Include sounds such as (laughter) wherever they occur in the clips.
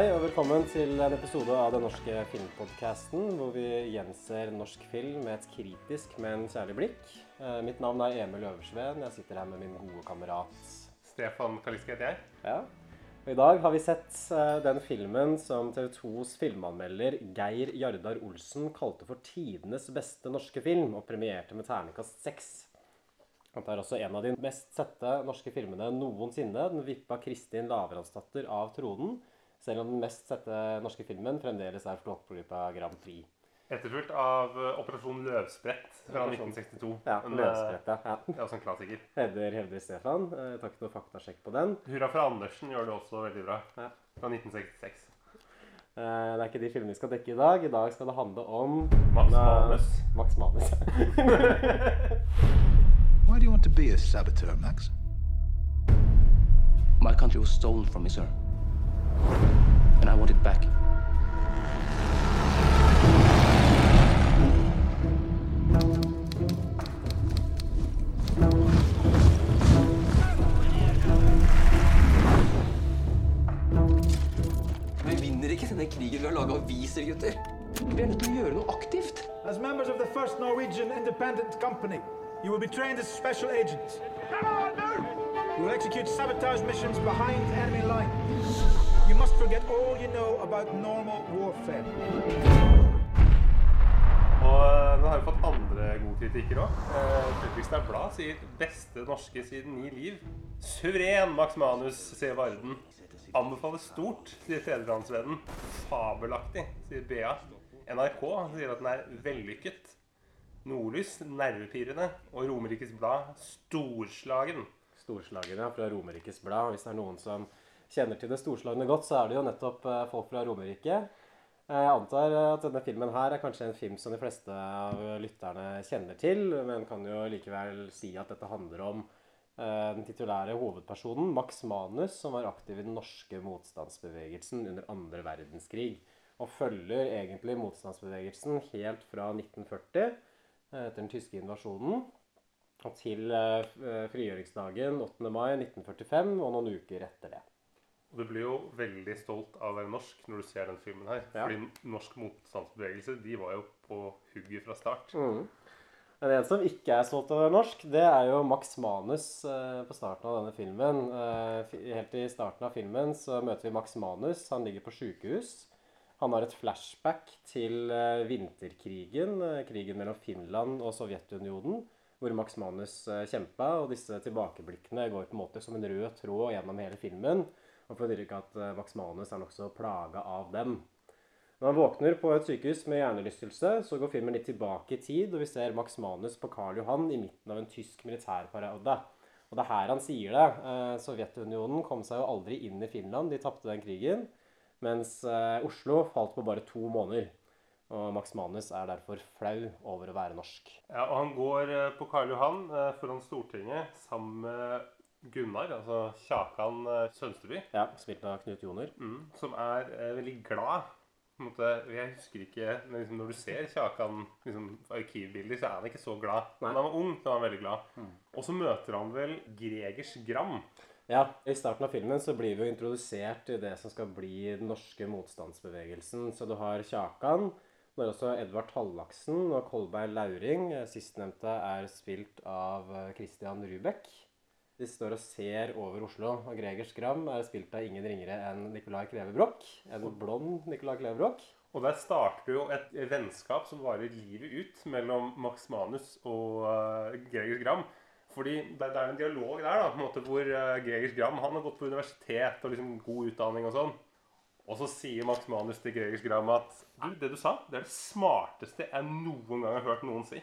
Hei og velkommen til en episode av Den norske filmpodcasten, hvor vi gjenser norsk film med et kritisk, men kjærlig blikk. Eh, Mitt navn er Emil Øversveen. Jeg sitter her med min gode kamerat. Stefan Kaliske heter jeg. Ja. Og I dag har vi sett eh, den filmen som TV 2s filmanmelder Geir Jardar Olsen kalte for tidenes beste norske film, og premierte med terningkast seks. Det er også en av de mest sette norske filmene noensinne. Den vippa Kristin Lavransdatter av tronen, selv om den mest sette norske filmen fremdeles er Flåklypa Grand Prix. Etterfulgt av eh, Operasjon Løvsprett fra 1962. Ja, En, eh. Ja. Det er også en klassiker. Hevder, hevder Stefan. Takk for faktasjekk på den. Hurra for Andersen gjør det også veldig bra. Ja. Fra 1966. Eh, Det er ikke de filmene vi skal dekke i dag. I dag skal det handle om Max Manus. Max Manus. (laughs) Why do you want to be a saboteur, Max? My country was stolen from me, sir. And I want it back. Vi vinner ikke denne krigen ved å lage aviser, gutter. Vi er nødt til å gjøre noe aktivt. As members of the First Norwegian Independent Company, you will be trained as special agents. You will execute sabotage missions behind enemy lines. You must forget all you know about normal warfare. Og eh, den har jo fått andre gode kritikker òg. Fredrikstad Blad sier 'beste norske siden ni liv'. Suveren Max Manus, sier Varden. Anbefales stort, sier Fedrelandsvennen. Fabelaktig, sier Bea. NRK sier at den er vellykket. Nordlys nervepirrende. Og Romerikes Blad storslagen. Storslagen, ja. fra Romerikes Blad. Hvis det er noen som kjenner til det storslagne godt, så er det jo nettopp eh, folk fra Romerike. Jeg antar at denne filmen her er kanskje en film som de fleste av lytterne kjenner til, men kan jo likevel si at dette handler om eh, den titulære hovedpersonen, Max Manus, som var aktiv i den norske motstandsbevegelsen under andre verdenskrig. Og følger egentlig motstandsbevegelsen helt fra 1940, eh, etter den tyske invasjonen, til eh, frigjøringsdagen 8. mai 1945 og noen uker etter det. Og du blir jo veldig stolt av å være norsk når du ser den filmen her. Ja. Fordi norsk motstandsbevegelse de var jo på hugget fra start. Men en som ikke er stolt av å være norsk, det er jo Max Manus eh, på starten av denne filmen. Eh, helt i starten av filmen så møter vi Max Manus. Han ligger på sjukehus. Han har et flashback til eh, vinterkrigen, krigen mellom Finland og Sovjetunionen, hvor Max Manus kjempa. Og disse tilbakeblikkene går på en måte som en rød tråd gjennom hele filmen. Får inntrykk av at eh, Max Manus er nokså plaga av dem. Når han våkner på et sykehus med hjernerystelse, så går filmen litt tilbake i tid, og vi ser Max Manus på Karl Johan i midten av en tysk militærparade. Og det er her han sier det. Eh, Sovjetunionen kom seg jo aldri inn i Finland, de tapte den krigen. Mens eh, Oslo falt på bare to måneder. Og Max Manus er derfor flau over å være norsk. Ja, og han går på Karl Johan foran Stortinget sammen med Gunnar, altså Kjakan eh, Sønsteby, Ja, Spilt av Knut Joner. mm, som er eh, veldig glad. Måte, jeg husker ikke, men liksom, Når du ser Kjakan liksom, arkivbilder, så er han ikke så glad. Nei. Men han var ung, så var han veldig glad. Og så møter han vel Gregers Gram. Ja, I starten av filmen så blir vi jo introdusert i det som skal bli den norske motstandsbevegelsen. Så du har Kjakan, du har også Edvard Tallaksen og Kolberg Lauring. Sistnevnte er spilt av eh, Christian Rubek. De står og ser over Oslo, og Gregers Gram er spilt av ingen ringere enn Nicolai Kleve Broch. En blond Nicolai Kleve Broch. Og der starter jo et vennskap som varer livet ut mellom Max Manus og uh, Gregers Gram. Fordi det, det er en dialog der da, på en måte, hvor uh, Gregers Gram han har gått på universitet og liksom god utdanning og sånn. Og så sier Max Manus til Gregers Gram at du, det du sa, det er det smarteste jeg noen gang har hørt noen si.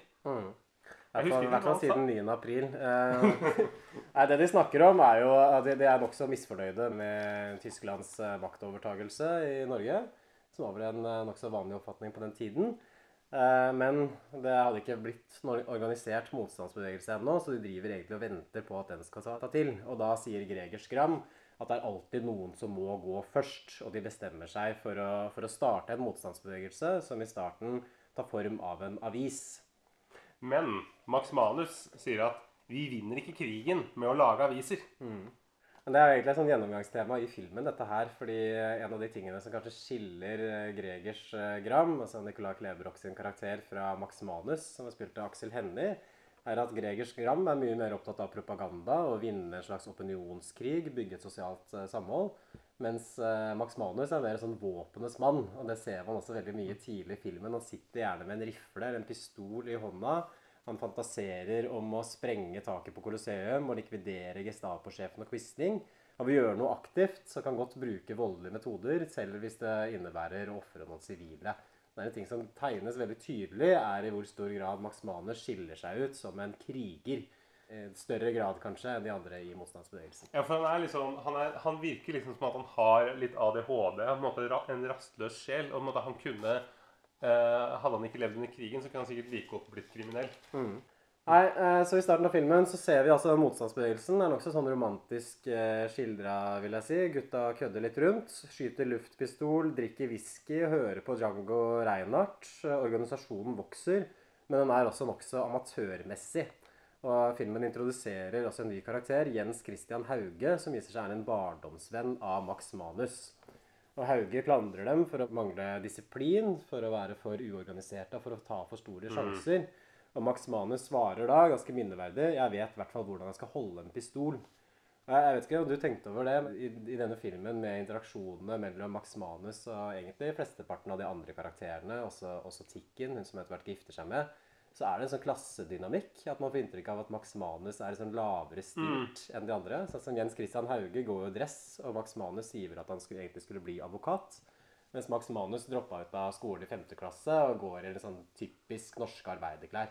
I hvert fall siden 9. april. Eh, (laughs) nei, det de snakker om, er jo at de, de er nokså misfornøyde med Tysklands eh, maktovertagelse i Norge. Som var vel en eh, nokså vanlig oppfatning på den tiden. Eh, men det hadde ikke blitt noen organisert motstandsbevegelse ennå, så de driver egentlig og venter på at den skal ta, ta til. Og da sier Greger Skram at det er alltid noen som må gå først, og de bestemmer seg for å, for å starte en motstandsbevegelse som i starten tar form av en avis. Men Max Manus sier at vi vinner ikke krigen med å lage aviser. Men det er jo egentlig et sånn gjennomgangstema i filmen, dette her. Fordi en av de tingene som kanskje skiller eh, Gregers eh, Gram, altså Nicolai Klebrok sin karakter, fra Max Manus, som er spilt av Aksel Hennie, er at Gregers Gram er mye mer opptatt av propaganda og vinne en slags opinionskrig, bygge et sosialt eh, samhold. Mens eh, Max Manus er mer sånn våpenes mann, og det ser man også veldig mye tidlig i filmen. Han sitter gjerne med en rifle eller en pistol i hånda. Han fantaserer om å sprenge taket på Colosseum og likvidere Gestapo-sjefen og Quisling. Han vil gjøre noe aktivt, så kan godt bruke voldelige metoder, selv hvis det innebærer å ofre noen sivile. Det er en ting som tegnes veldig tydelig, er i hvor stor grad Max Manus skiller seg ut som en kriger. I større grad kanskje enn de andre i motstandsbevegelsen. Ja, for han, er liksom, han, er, han virker liksom som at han har litt ADHD. En, måte, en rastløs sjel. Og måte han kunne eh, Hadde han ikke levd under krigen, så kunne han sikkert like godt blitt kriminell. Nei, eh, så I starten av filmen så ser vi altså motstandsbevegelsen. Er nokså sånn romantisk eh, skildra, vil jeg si. Gutta kødder litt rundt. Skyter luftpistol, drikker whisky, hører på Django Reinhardt. Eh, organisasjonen vokser, men den er også nokså amatørmessig. Og Filmen introduserer også en ny karakter, Jens Christian Hauge, som viser seg er en barndomsvenn av Max Manus. Og Hauge klandrer dem for å mangle disiplin, for å være for uorganiserte for å ta for store sjanser. Og Max Manus svarer da, ganske minneverdig, jeg vet i hvert fall hvordan jeg skal holde en pistol. Jeg vet ikke om du tenkte over det i, i denne filmen med interaksjonene mellom Max Manus og egentlig flesteparten av de andre karakterene, også, også Tikken, hun som etter hvert gifter seg med, så er det en sånn klassedynamikk. At man får inntrykk av at Max Manus er sånn lavere stilt enn de andre. Sånn som Jens Christian Hauge går jo i dress, og Max Manus sier at han skulle, egentlig skulle bli advokat. Mens Max Manus droppa ut av skolen i femte klasse og går i en sånn typisk norske arbeiderklær.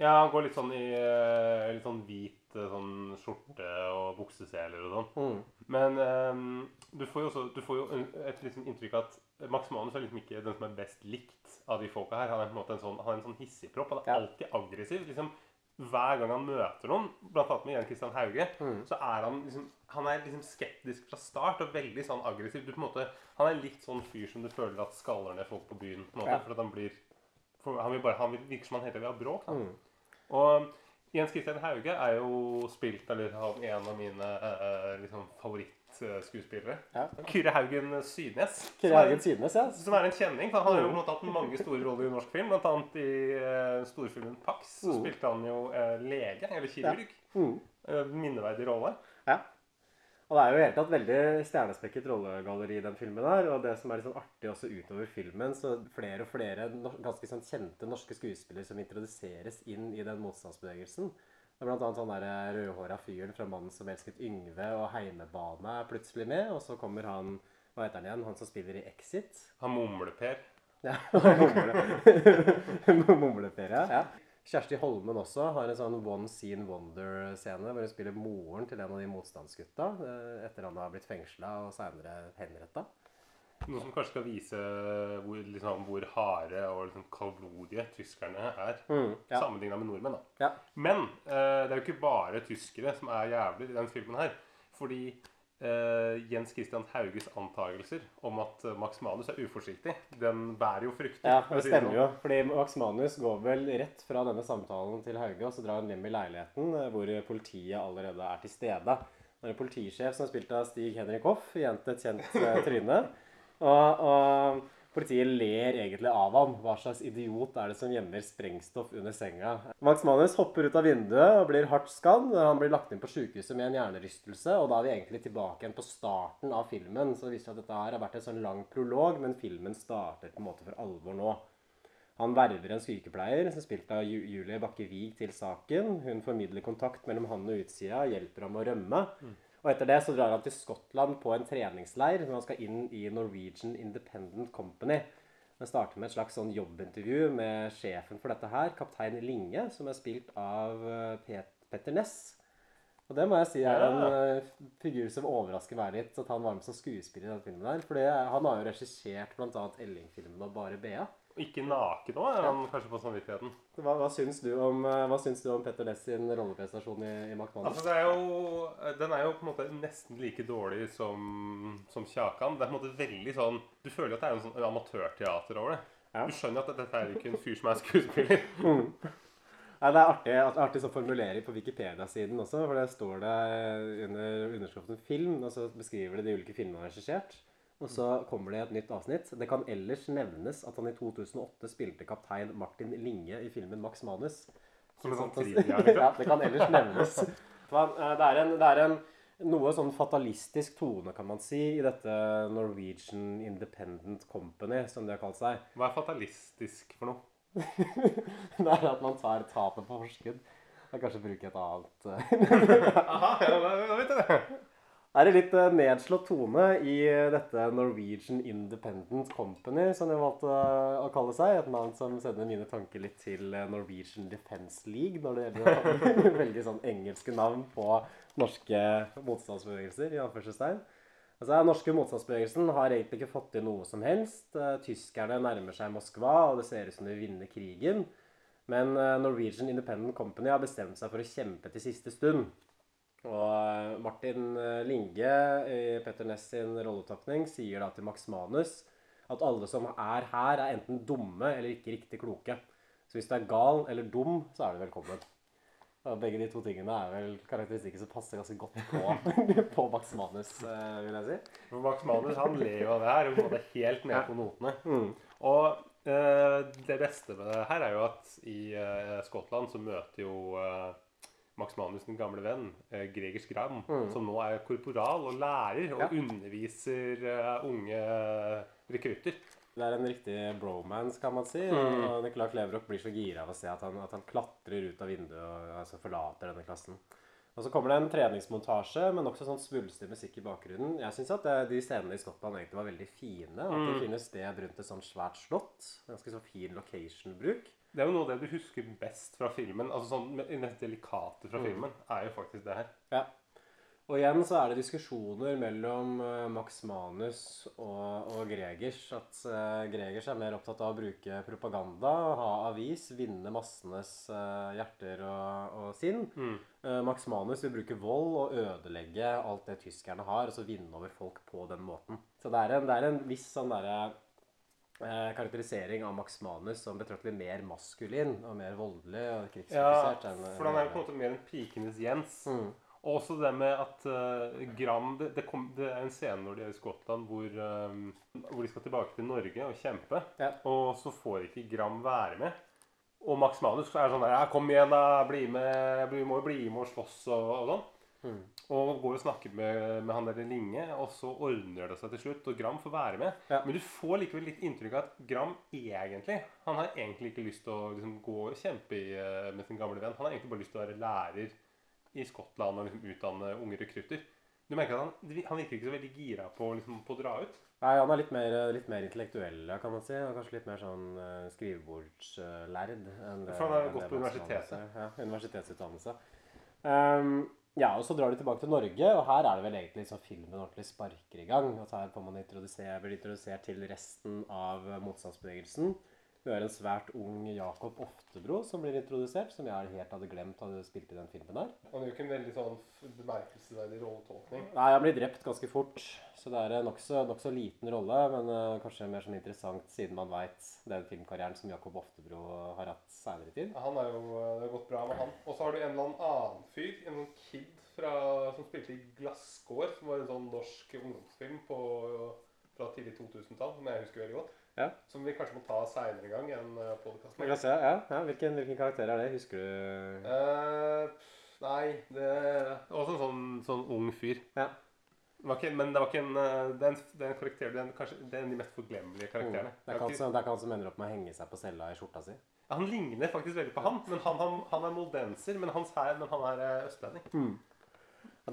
Ja, han går litt sånn i eh, litt sånn hvit eh, sånn skjorte og bukseseler og sånn. Men um, du får jo også du får jo et liksom inntrykk av at Max Manus er liksom ikke den som er best likt av de folka her. Han er på en måte en sånn, han er en sånn hissigpropp. Han er Ja. alltid aggressiv. liksom hver gang han møter noen, annet med Jan Christian Hauge, så er han liksom Han er liksom skeptisk fra start og veldig sånn aggressiv. Du på en måte Han er litt sånn fyr som du føler at skaller ned folk på byen. på en måte, Ja. For at han blir for Han vil bare, han virker som han hele tiden vil ha bråk. da. Og Jens Christian Hauge er jo spilt eller en av mine eh, liksom, favorittskuespillere. Ja. Kyrre Haugen Sydnes. Kyrre Haugen Sydnes, ja. som er en kjenning. for Han har jo på en måte hatt mange store roller i norsk film. Blant annet i uh, storfilmen Pax så spilte han jo uh, lege, eller kirurg. Mm. Uh, minneverdig rolle. Ja. Og det er jo helt tatt veldig stjernespekket rollegalleri i den filmen her. Og det som er litt sånn artig også utover filmen, så flere og flere ganske sånn kjente norske skuespillere som introduseres inn i den motstandsbevegelsen. Det er blant annet han der rødhåra fyren fra 'Mannen som elsket Yngve' og 'Heimebane' er plutselig med. Og så kommer han Hva heter han igjen? Han som spiller i 'Exit'. Han Mumleper. Ja, (laughs) mumle- Mumleper, (laughs) ja. ja. Kjersti Holmen også har en sånn one scene wonder-scene hvor hun spiller moren til en av de motstandsgutta eh, etter han har blitt fengsla og seinere henretta. Noe som kanskje skal vise hvor, liksom, hvor harde og liksom, kaldblodige tyskerne er. ja. Sammenligna med nordmenn. da. Ja. Men eh, det er jo ikke bare tyskere som er jævler i den filmen her. Fordi eh, Jens Christian Hauges antagelser om at Max Manus er uforsiktig, den bærer jo frukter. Ja, det stemmer sånn. jo. Fordi Max Manus går vel rett fra denne samtalen til Hauge, og så drar han hjem i leiligheten eh, hvor politiet allerede er til stede. Det er en politisjef som er spilt av Stig Henrik Hoff, igjen et kjent eh, tryne. Og, og politiet ler egentlig av ham. Hva slags idiot er det som gjemmer sprengstoff under senga? Max Manus hopper ut av vinduet og blir hardt skadd. Han blir lagt inn på sykehuset med en hjernerystelse, og da er vi egentlig tilbake igjen på starten av filmen. Så det viser seg at dette her har vært en sånn lang prolog, men filmen starter på en måte for alvor nå. Han verver en sykepleier, som spilte spilt av Julie Bakke Wiig, til saken. Hun formidler kontakt mellom han og utsida, hjelper ham å rømme. Og etter det så drar han til Skottland på en treningsleir, hvor han skal inn i Norwegian Independent Company. Det starter med et slags sånn jobbintervju med sjefen for dette her, kaptein Linge, som er spilt av eh, Pet Petter Ness. Og det må jeg si er en eh, figur som overrasker meg litt, at han var med som skuespiller i denne filmen der. For han har jo regissert bl.a. Elling-filmen og Bare Bea. Ikke naken òg, er han kanskje på samvittigheten. Hva, hva, syns du om, eh, hva syns du om Petter Ness sin rolleprestasjon i, i McMahon? Altså, det er jo, den er jo på en måte nesten like dårlig som, som Kjakan. Det er på en måte veldig sånn Du føler jo at det er en sånn amatørteater over det. Ja. Du skjønner at dette er jo ikke en fyr som er skuespiller. (laughs) Nei, det er artig, artig sånn formulering på Wikipedia-siden også, for der står det under underskriften 'film', og så beskriver det de ulike filmene han har regissert. Og så kommer det et nytt avsnitt. Det kan ellers nevnes at han i 2008 spilte kaptein Martin Linge i filmen 'Max Manus'. Som en sånn trivia, (laughs) ja, det kan ellers nevnes. Eh, Det er en, det er en noe sånn fatalistisk tone, kan man si, i dette Norwegian Independent Company, som de har kalt seg. Hva er fatalistisk for noe? (laughs) Det er at man tar tapet på forskudd. Jeg kan kanskje bruke et annet eh, (laughs) Aha, ja, da, da vet jeg det. Er det litt eh, nedslått tone i eh, dette Norwegian Independent Company, som de valgte å- å kalle seg. Et navn som sender mine tanker litt til eh, Norwegian Defence League, når det gjelder å (laughs) velge sånn engelske navn på norske motstandsbevegelser, i anførselstegn. Altså, norske motstandsbevegelsen har egentlig ikke fått til noe som helst. Eh, Tyskerne nærmer seg Moskva, og det ser ut som de vinner krigen. Men eh, Norwegian Independent Company har bestemt seg for å kjempe til siste stund. Og eh, Martin eh, Linge i Petter Ness sin rolletapning sier da til Max Manus at alle som er her, er enten dumme eller ikke riktig kloke. Så hvis du er gal eller dum, så er du velkommen. Og begge de to tingene er vel karakteristikker som passer ganske godt på, (laughs) på Max Manus, eh, vil jeg si. For Max Manus han ler jo av det her og på en måte helt ned på notene. Mm. Og eh, det beste med det her er jo at i eh, Skottland så møter jo eh, Max Manus den gamle venn, eh, Gregers Gram, som nå er korporal og lærer og Mm. Ja. underviser uh, unge rekrutter. Det er en riktig bromance, kan man si. Mm. Og Nicolai Kleverok blir så gira av å se at han, at han klatrer ut av vinduet og altså forlater denne klassen. Og så kommer det en treningsmontasje med nokså sånn svulstig musikk i bakgrunnen. Jeg syns at det, de scenene i Skottland egentlig var veldig fine. At Mm. de finner sted rundt et sånt svært slott. Ganske så fin location-bruk. Det er jo noe av det du husker best fra filmen. altså sånn Det delikate Mm. fra filmen er jo faktisk det her. Ja. Og igjen så er det diskusjoner mellom eh, Max Manus og, og Gregers. At eh, Gregers er mer opptatt av å bruke propaganda, ha avis, vinne massenes eh, hjerter og, og sinn. Mm. Max Manus vil bruke vold og ødelegge alt det tyskerne har, og så vinne over folk på den måten. Så det er en, det er en viss sånn derre karakterisering av Max Manus som betraktelig mer maskulin og mer voldelig og Ja, krigsfokusert. enn- for han er jo på en måte mer enn pikenes Jens. Mm. Og også det med at uh, Gram det, det, kom, det er en scene når de er i Skottland hvor, um, hvor de skal tilbake til Norge og kjempe. Ja. Og så får ikke Gram være med. Og Max Manus er sånn der, ja, 'Kom igjen, da. Bli med. Vi må jo bli med og slåss', og, og sånn. Mm. Og går og snakker med, med han der Linge, og så ordner det seg til slutt. Og Gram får være med. Ja. Men du får likevel litt inntrykk av at Gram egentlig Han har egentlig ikke lyst til å liksom, gå og kjempe i, eh, med sin gamle venn. Han har egentlig bare lyst til å være lærer i Skottland og liksom, utdanne unge rekrutter. Du merker at han, han virker ikke så veldig gira på, liksom, på å dra ut. Nei, han er litt mer, litt mer intellektuell, kan man si. Er kanskje litt mer sånn uh, skrivebordslærd. For han har gått på universitetet. Er. Ja, universitetsutdannelse. Um, ja, og så drar de tilbake til Norge, og her er det vel egentlig så filmen ordentlig sparker i gang. At her får man introdusere, blir introdusert til resten av motstandsbevegelsen. Vi har en svært ung Jakob Oftebro som blir introdusert, som jeg helt hadde glemt hadde spilt i den filmen her. Han gjør ikke en veldig sånn bemerkelsesverdig rolletolkning. Nei, han blir drept ganske fort, så det er en nokså nok liten rolle, men uh, kanskje mer sånn interessant siden man veit den filmkarrieren som Jakob Oftebro har hatt seinere tid. Ja, Han er jo, Det har gått bra med han. Og så har du en eller annen fyr, en sånn kid fra, som spilte i 'Glasskår', som var en sånn norsk ungdomsfilm på, fra tidlig 2000-tall, som jeg husker veldig godt. Ja. Som vi kanskje må ta seinere en gang i en Men podkast. la ja, ja, hvilken, hvilken karakter er det? Husker du Eh, nei, det er også en sånn, sånn ung fyr. Ja. Det var ikke, men det var ikke en eh, Det er en, det er en karakter Det er en, kanskje det er en av de mest forglemmelige karakterene. Mm. Det er ikke han som ender opp med å henge seg på cella i skjorta si. Ja, han ligner faktisk veldig på han, men han, han, han er moldenser. Men, hans her, men han er eh, østlending. Mm.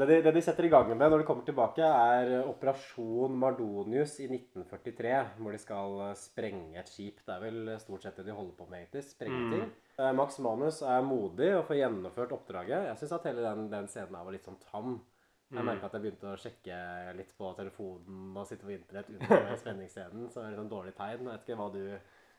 det, de, det de setter i gang med når de kommer tilbake, er eh, Operasjon Mardonius i 1943. Hvor de skal eh, sprenge et skip. Det er vel stort sett det de holder på med, egentlig. Sprenge ting. Eh, Max Manus er modig og får gjennomført oppdraget. Jeg syns at hele den, den scenen her var litt sånn tam. Jeg merka at jeg begynte å sjekke litt på telefonen og sitte på internett under (laughs) spenningsscenen. Så det er litt sånn dårlig tegn. Jeg vet ikke hva du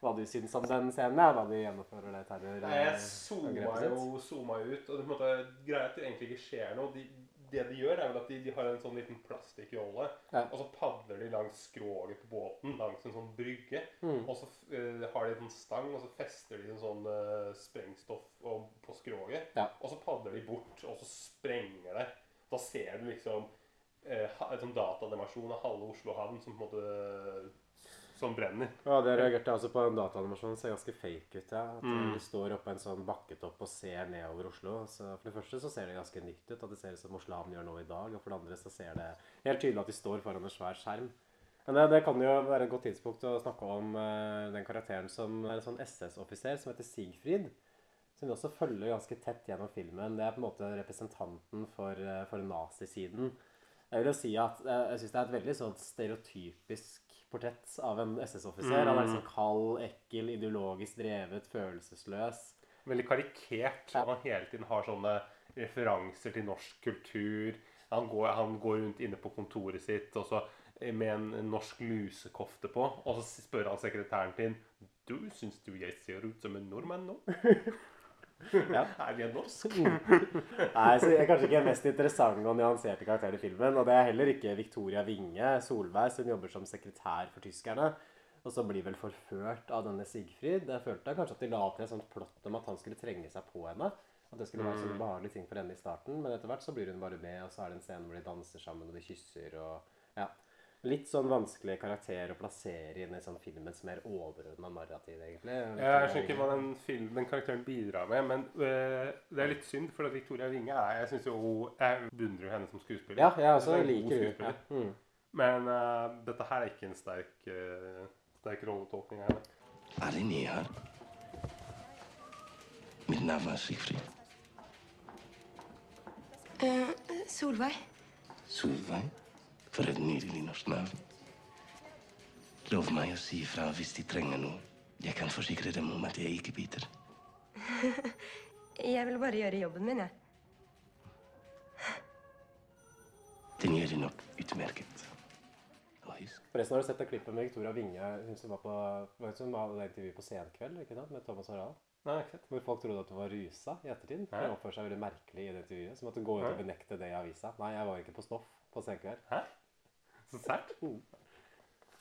hva du syns om den scenen, ja, da de gjennomfører det terror... Nei, jeg eh, zooma jo zooma ut, og det, måte, greia er at det egentlig ikke skjer noe. De, det de gjør, er vel at de, de har en sånn liten plastikkjolle, Ja. og så padler de langs skroget på båten, langs en sånn brygge. Mm. Og så uh, har de en sånn stang, og så fester de en sånn uh, sprengstoff på skroget. Ja. Og så padler de bort, og så sprenger det. Da ser du liksom uh, en sånn datanimasjon av halve Oslo havn som på en måte som brenner. Ja, det reagerte jeg også på. En dataanimasjon ser ganske fake ut. ja. At Mm. Du står oppe en sånn bakketopp og ser nedover Oslo. Så for det første så ser det ganske nytt ut, at det ser ut som Oslo havn gjør nå i dag. Og for det andre så ser det helt tydelig at de står foran en svær skjerm. Men det, det kan jo være et godt tidspunkt å snakke om uh, den karakteren som er en sånn SS-offiser som heter Sigfrid. Som vi også følger ganske tett gjennom filmen. Det er på en måte representanten for, uh, for nazisiden. Jeg vil jo si at uh, jeg syns det er et veldig sånn stereotypisk portrett av en SS-offiser. Han er liksom kald, ekkel, ideologisk drevet, følelsesløs. veldig karikert. Ja. Han hele tiden har sånne referanser til norsk kultur. Han går, han går rundt inne på kontoret sitt og så eh, med en, en norsk lusekofte på. Og så spør han sekretæren sin Du, syns du jeg ser ut som en nordmann nå? (laughs) Ja. (laughs) Er jeg norsk? (laughs) Nei, så jeg er kanskje ikke den mest interessante og nyanserte karakteren i filmen. Og det er heller ikke Victoria Winge Solberg, som jobber som sekretær for tyskerne. Og så blir vel forført av denne Sigfrid. Jeg følte kanskje at de la opp til et sånt plott om at han skulle trenge seg på henne. At det skulle være en sånn behagelig ting for henne i starten. Men etter hvert så blir hun bare med, og så er det en scene hvor de danser sammen og de kysser. og ja. Litt sånn vanskelig karakter å plassere inn i sånn filmens mer overordna narrativ, egentlig. Jeg skjønner ikke hva den, film, den karakteren bidrar med, men øh, det er litt synd, for at Victoria Winge er Jeg synes jo Jeg beundrer jo henne som skuespiller. Ja, jeg også god liker hun. Ja. Mm. Men øh, dette her er ikke en sterk, øh, sterk rolletolkning. Er det nye her? Mitt navn er Sigfrid. Uh, Solveig. Solveig. For et nydelig norsk navn. Lov meg å si ifra hvis de trenger noe. Jeg kan forsikre dem om at jeg ikke biter. (laughs) Jeg vil bare gjøre jobben min, jeg. Den gjør de nok utmerket. Forresten, har du sett det klippet med Victoria Winge hun som var på var hun som hadde intervju på Senkveld ikke sant, med Thomas Harald? Nei, ikke sant. Hvor folk trodde at hun var rusa i ettertid. For Hæ? Hun oppførte seg veldig merkelig i det intervjuet. Som at hun går ut og benekter det i avisa. Nei, jeg var ikke på stoff på Senkveld. Hæ? Sært.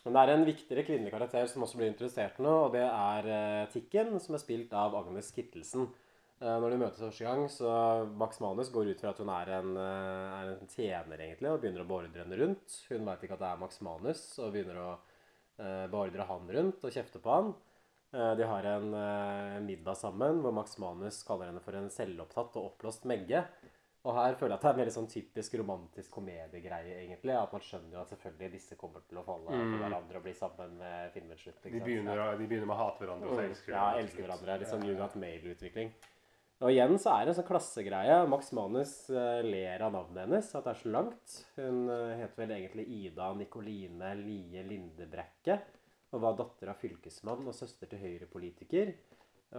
Men det er en viktigere kvinnelig karakter som også blir introdusert nå, og det er eh, Tikken, som er spilt av Agnes Kittelsen. Eh, når de møtes første gang, så Max Manus går ut fra at hun er en, eh, er en tjener, egentlig, og begynner å beordre henne rundt. Hun veit ikke at det er Max Manus, og begynner å beordre han rundt og kjefte på han. De har en middag sammen hvor Max Manus kaller henne for en selvopptatt og oppblåst megge. Og her føler jeg at det er en veldig sånn typisk romantisk komediegreie, egentlig. At man skjønner jo at selvfølgelig disse kommer til å falle for hverandre og bli sammen med filmens slutt. De begynner, å- de begynner med å hate hverandre og så elsker hverandre. Ja, elsker hverandre. Litt sånn Jugat Mail-utvikling. Og igjen så er det en sånn klassegreie. Max Manus eh, ler av navnet hennes, at det er så langt. Hun eh, heter vel egentlig Ida Nikoline Lie Lindebrekke. Og var datter av fylkesmann og søster til høyrepolitiker.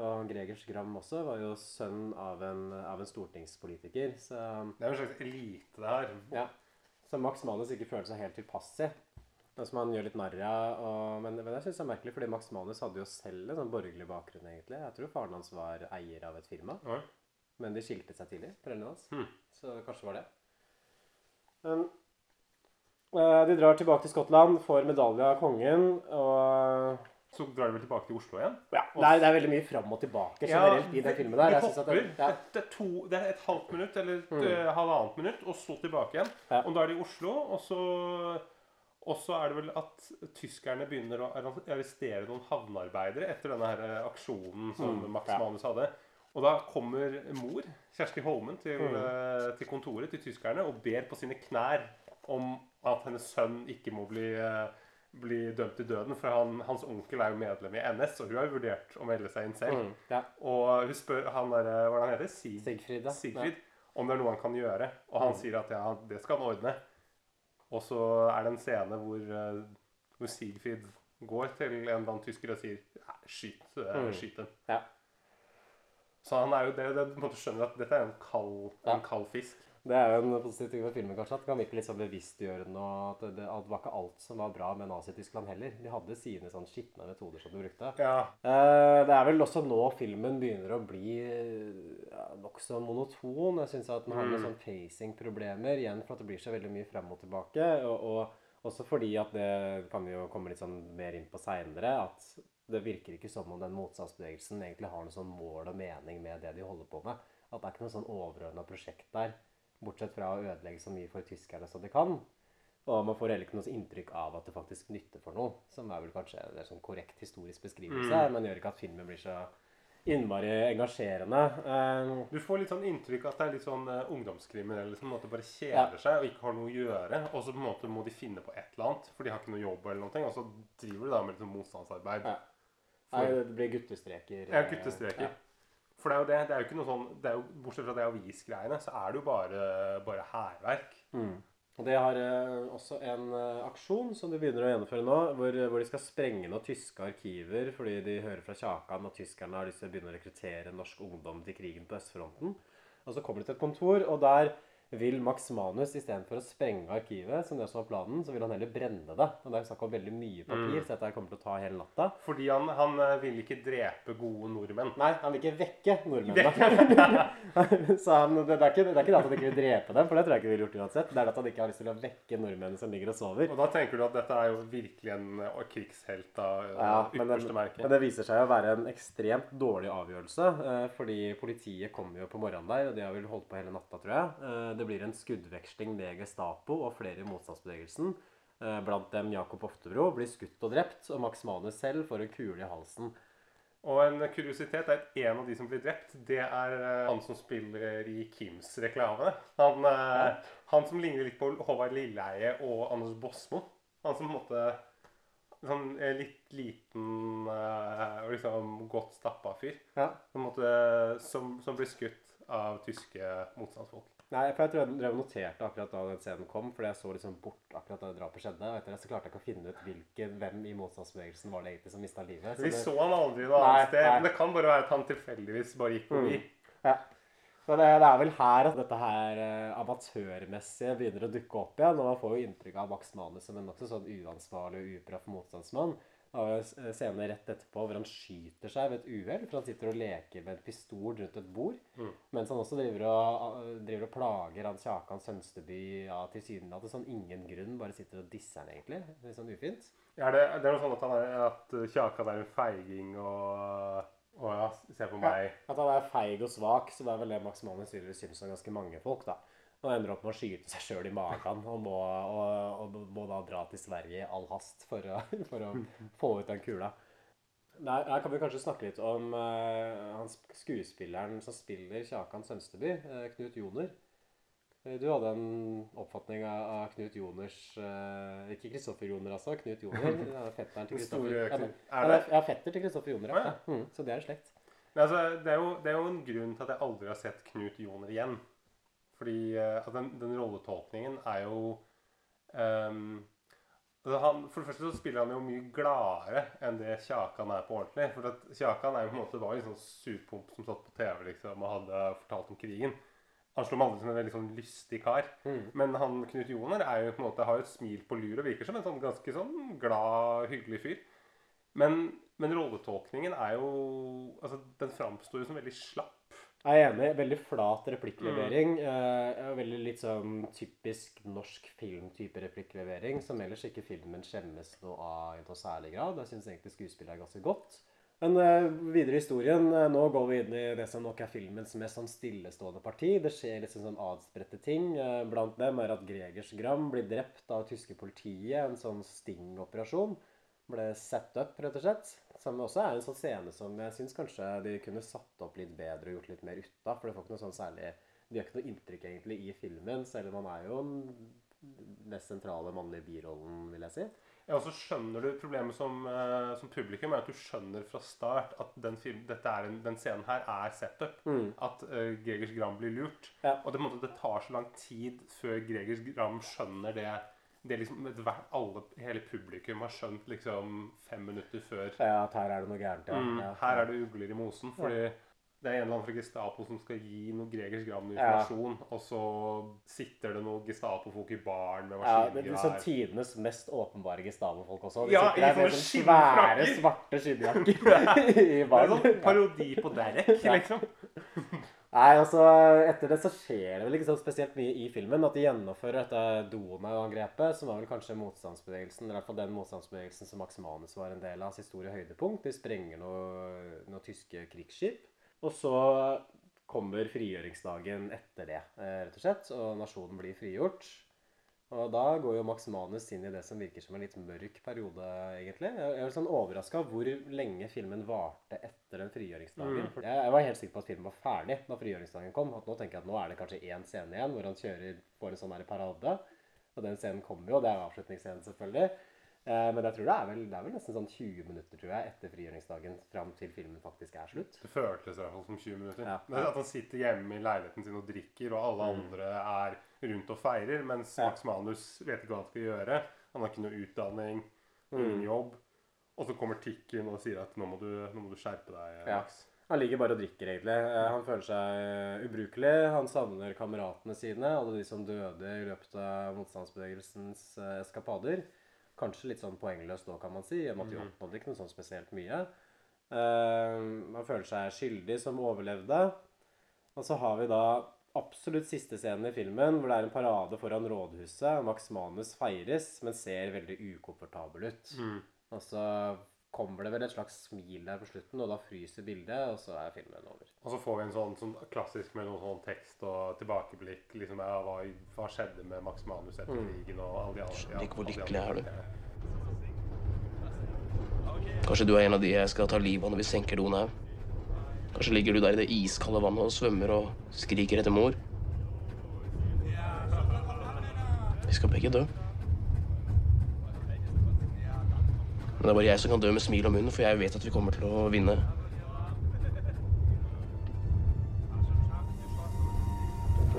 Og Gregers Gram også var jo sønn av en, av en stortingspolitiker. Så Det er jo en slags elite det her. ja. Så Max Manus ikke føler seg helt tilpass i. Og som han gjør litt narr av. Men, men jeg synes det er merkelig, fordi Max Manus hadde jo selv en sånn borgerlig bakgrunn, egentlig. Jeg tror faren hans var eier av et firma. Ja. Men de skilte seg tidlig, foreldrene hans. Hmm. Så kanskje var det. Men, eh, de drar tilbake til Skottland, får medalje av kongen, og Så drar de vel tilbake til Oslo igjen? ja, det, er, det er veldig mye fram og tilbake generelt i den filmen der. De Jeg at hopper. det, ja, det, er to, det er et halvt minutt eller et mm. halvannet minutt, og så tilbake igjen. Ja. Og da er de i Oslo, og så og så er det vel at tyskerne begynner å arrestere noen havnearbeidere etter denne her eh, aksjonen som Mm, Max ja. Manus hadde. Og da kommer mor, Kjersti Holmen, til, Mm. eh, til kontoret til tyskerne og ber på sine knær om at hennes sønn ikke må bli, eh, bli dømt til døden. For han, hans onkel er jo medlem i NS, og hun har jo vurdert å melde seg inn selv. mm, ja. Og hun spør han der, hva han heter? Sig Sigfrid, ja. Sigfrid. Om det er noe han kan gjøre. Og han sier at ja, det skal han ordne. Og så er det en scene hvor, eh, hvor Sigfrid går til en eller annen tysker og sier ja, skyt, eh, Mm. skyt dem. Ja. Så han er jo det, det du skjønner skjønne at dette er en kald, en kald fisk. Det er jo en positiv ting med filmen, kanskje. At det kan virke litt sånn bevisstgjørende. Og at det, at det var ikke alt som var bra med Nazi-Tyskland heller. De hadde sine sånn skitne metoder som de brukte. Ja. Eh, det er vel også nå filmen begynner å bli ja, nokså monoton. Jeg syns at den har noen sånn pacing-problemer igjen for at det blir så veldig mye frem og tilbake. Og, og også fordi at det kan vi jo komme litt sånn mer inn på seinere, at det virker ikke som om den motstandsbevegelsen egentlig har noe sånn mål og mening med det de holder på med. At det er ikke noe sånn overordna prosjekt der, bortsett fra å ødelegge så mye for tyskerne som de kan. Og man får heller ikke noe inntrykk av at det faktisk nytter for noe, som er vel kanskje en sånn korrekt historisk beskrivelse, men gjør ikke at filmen blir så innmari engasjerende. Um, Du får litt sånn inntrykk at det er litt sånn uh, ungdomskriminelle som på en måte bare kjeder seg og ikke har noe å gjøre. Og så på en måte må de finne på et eller annet, for de har ikke noe jobb eller noe. Og så driver de da med litt sånn motstandsarbeid. Ja. Nei, det blir guttestreker. Ja, eh, guttestreker. ja. For det er jo det. Det er jo ikke noe sånn jo, Bortsett fra det avisgreiene, så er det jo bare, bare hærverk. Og Det har eh, også en eh, aksjon som de begynner å gjennomføre nå, hvor, hvor de skal sprenge noen tyske arkiver fordi de hører fra Kjakan at tyskerne har lyst til å begynne å rekruttere norsk ungdom til krigen på østfronten. Og Så kommer de til et kontor, og der vil Max Manus istedenfor å sprenge arkivet, som det som var planen, så vil han heller brenne det. Og Det er snakk om veldig mye papir, så dette kommer til å ta hele natta. Fordi han, han eh, vil ikke drepe gode nordmenn. Nei, han vil ikke vekke nordmennene. (laughs) så han, det, det, er ikke, det er ikke det at han ikke vil drepe dem, for det tror jeg ikke vi ville gjort uansett. Det er at han ikke har lyst til å vekke nordmennene som ligger og sover. Og da tenker du at dette er jo virkelig en eh, krigshelt av eh, Ja, men, ypperste det, merke. men det viser seg å være en ekstremt dårlig avgjørelse. Fordi politiet kommer jo på morgenen der, og de har vel holdt på hele natta, tror jeg. Eh, det blir en skuddveksling med Gestapo og flere i motstandsbevegelsen. Eh, blant dem Jakob Oftebro blir skutt og drept, og Max Manus selv får en kule i halsen. Og en kuriositet er at en av de som blir drept, det er eh, han som spiller i Kims reklame. Han, ja. han som ligner litt på Håvard Lilleheie og Anders Bosmo. Han som på en måte Sånn eh, litt liten eh, og liksom godt stappa fyr. Ja. Som, som blir skutt av tyske motstandsfolk. Nei, for jeg tror jeg drev og noterte akkurat da den scenen kom, fordi jeg så liksom bort akkurat da drapet skjedde. Og etter det så klarte jeg ikke å finne ut hvilken, hvem i motstandsbevegelsen var det egentlig som mista livet. Så Vi det- så han aldri noe annet sted. Men det kan bare være at han tilfeldigvis bare gikk forbi. Ja. Så det, det er vel her at dette her eh, amatørmessige begynner å dukke opp igjen. Og man får jo inntrykk av Max Manus som en nokså sånn uansvarlig og uproff motstandsmann. Det en scene scenen rett etterpå hvor han skyter seg ved et uhell. For han sitter og leker med en pistol rundt et bord. Mens han også driver og, driver og plager han Kjakan Sønsteby ja, tilsynelatende sånn ingen grunn. Bare sitter og disser han egentlig. Litt sånn ufint. Ja, det, det er noe sånn at, han er, at Kjakan er en feiging og, å ja, se på meg. Ja, At han er feig og svak, så det er vel det Max Manus syns om ganske mange folk, da. Og ender opp med å skyte seg sjøl i magen og må, og, og må da dra til Sverige i all hast for å, (laughs) for å få ut den kula. Der, her kan vi kanskje snakke litt om uh, han skuespilleren som spiller Kjakan Sønsteby, uh, Knut Joner. Eh, Du hadde en oppfatning av, av Knut Joners Ikke Kristoffer Joner, altså. Knut Joner. (laughs) er Fetteren til Kristoffer. Ja, ja, er det? ja, fetter til Kristoffer Joner, Å, ja. Mm, så det er slekt. Men altså, det, er jo, det er jo en grunn til at jeg aldri har sett Knut Joner igjen. Fordi altså, at den, den rolletolkningen er jo um, altså han, For det første så spiller han jo mye gladere enn det Kjakan er på ordentlig. For at Kjakan er jo på en måte var en sånn surpomp som satt på TV liksom, og hadde fortalt om krigen. Han slo meg aldri som en veldig sånn lystig kar. Men han Knut Joner er jo på en måte, har jo et smil på lur og virker som en sånn ganske sånn glad, hyggelig fyr. Men, men rolletolkningen er jo altså Den framstår jo som veldig slapp. Jeg er enig. Veldig flat replikklevering. Mm. veldig litt sånn typisk norsk filmtype replikklevering, som ellers ikke filmen skjemmes noe av i noe særlig grad. Jeg syns egentlig skuespillet er ganske godt. Men eh, videre i historien. eh, nå går vi inn i det som nok er filmens mest sånn stillestående parti. Det skjer litt sånn, sånn adspredte ting. Eh, blant dem er at Gregers Gram blir drept av tyske politiet. En sånn stingoperasjon. Ble satt opp, rett og slett. Som også er en sånn scene som jeg syns kanskje de kunne satt opp litt bedre og gjort litt mer ut av. For det får ikke noe sånn særlig De gjør ikke noe inntrykk egentlig i filmen, selv om han er jo den mest sentrale mannlige birollen, vil jeg si. Ja, og så skjønner du Problemet som, uh, som publikum er at du skjønner fra start at den, film, dette er en, den scenen her er setup. At uh, Gregers Gram blir lurt. Ja. Og det, måte, det tar så lang tid før Gregers Gram skjønner det. Det liksom, alle, Hele publikum har skjønt liksom fem minutter før. Ja, at her er det noe gærent, ja. Mm, her er det ugler i mosen. Fordi det er en eller annen fra Gestapo som skal gi noe Gregers Gram informasjon, ja. og så sitter det noen Gestapo-folk i baren med Ja, men tidenes mest åpenbare Gestapo-folk også. De Ja, sitter der i med sånne svære, svarte (laughs) skinnjakker (laughs) i det er baren. sånn parodi på Derek, Ja. liksom. (laughs) Nei, altså, etter det så skjer det vel ikke så spesielt mye i filmen. At de gjennomfører dette Donau-angrepet, som var vel kanskje motstandsbevegelsen, eller i hvert fall den motstandsbevegelsen som Max Manus var en del av sitt store høydepunkt. De sprenger noen noe tyske krigsskip. Og så kommer frigjøringsdagen etter det, eh, rett og slett. Og nasjonen blir frigjort. Og da går jo Max Manus inn i det som virker som en litt mørk periode, egentlig. Jeg er sånn overraska hvor lenge filmen varte etter den frigjøringsdagen. Mm. Jeg, jeg var helt sikker på at filmen var ferdig da frigjøringsdagen kom. At nå tenker jeg at nå er det kanskje én scene igjen hvor han kjører får en sånn her parade. Og den scenen kommer jo, og det er avslutningsscenen, selvfølgelig. Eh, men jeg tror det er, vel, det er vel nesten sånn 20 minutter tror jeg, etter frigjøringsdagen fram til filmen faktisk er slutt. Det føltes i hvert fall som 20 minutter. Ja. Er At han sitter hjemme i leiligheten sin og drikker, og alle andre er rundt og feirer, mens Ja. Max Manus vet ikke hva han skal gjøre. Han har ikke noe utdanning, ingen jobb. Og så kommer Tikken og sier at nå må du, nå må du skjerpe deg, Ja. Max. Han ligger bare og drikker, egentlig. Eh, Han føler seg ubrukelig. Han savner kameratene sine, alle de som døde i løpet av motstandsbevegelsens eh, eskapader. Kanskje litt sånn poengløst nå, kan man si, Man mm. oppnådde ikke noe sånn spesielt mye. Uh, man føler seg skyldig som overlevde. Og så har vi da absolutt siste scenen i filmen, hvor det er en parade foran rådhuset. Max Manus feires, men ser veldig ukomfortabel ut. Mm. så kommer det vel et slags smil der på slutten, og da fryser bildet, og så er filmen over. Og så får vi en sånn, sånn klassisk med noen sånn tekst og tilbakeblikk. liksom, ja, hva, hva skjedde med Max Manus etter krigen og alle de andre Skjønner ikke hvor lykkelig er du. Kanskje du er en av de jeg skal ta livet av når vi senker Donau? Kanskje ligger du der i det iskalde vannet og svømmer og skriker etter mor? Vi skal begge dø. Men det er bare jeg som kan dø med smil om munnen, for jeg vet at vi kommer til å vinne.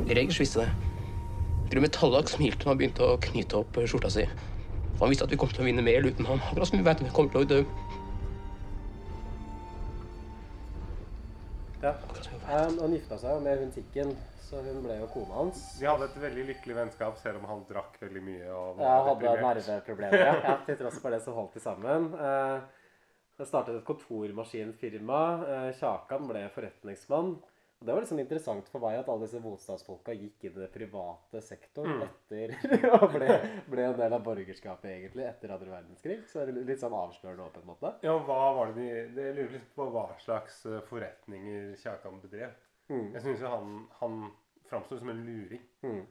Regers visste det. Til og smilte da han begynte å knyte opp skjorta si. Han visste at vi kom til å vinne mer uten ham, Akkurat som vi vet vi kommer til å dø. Han, han gifta seg med hun Tikken, så hun ble jo kona hans. De hadde et veldig lykkelig vennskap, selv om han drakk veldig mye. og var Ja, hadde deprimert. nerveproblemer, ja. ja. Til tross for det så holdt de sammen. Eh, det startet et kontormaskinfirma. Eh, Kjakan ble forretningsmann. Og det var liksom interessant for meg at alle disse motstandsfolka gikk inn i det private sektoren etter (laughs) og ble, ble en del av borgerskapet egentlig etter andre verdenskrig. Så det er litt sånn avslørende på en måte. Ja, hva var det de Det lurer litt på hva slags eh, forretninger Kjakan bedrev. Mm. Jeg syns jo han, han framstår som en luring. Mm.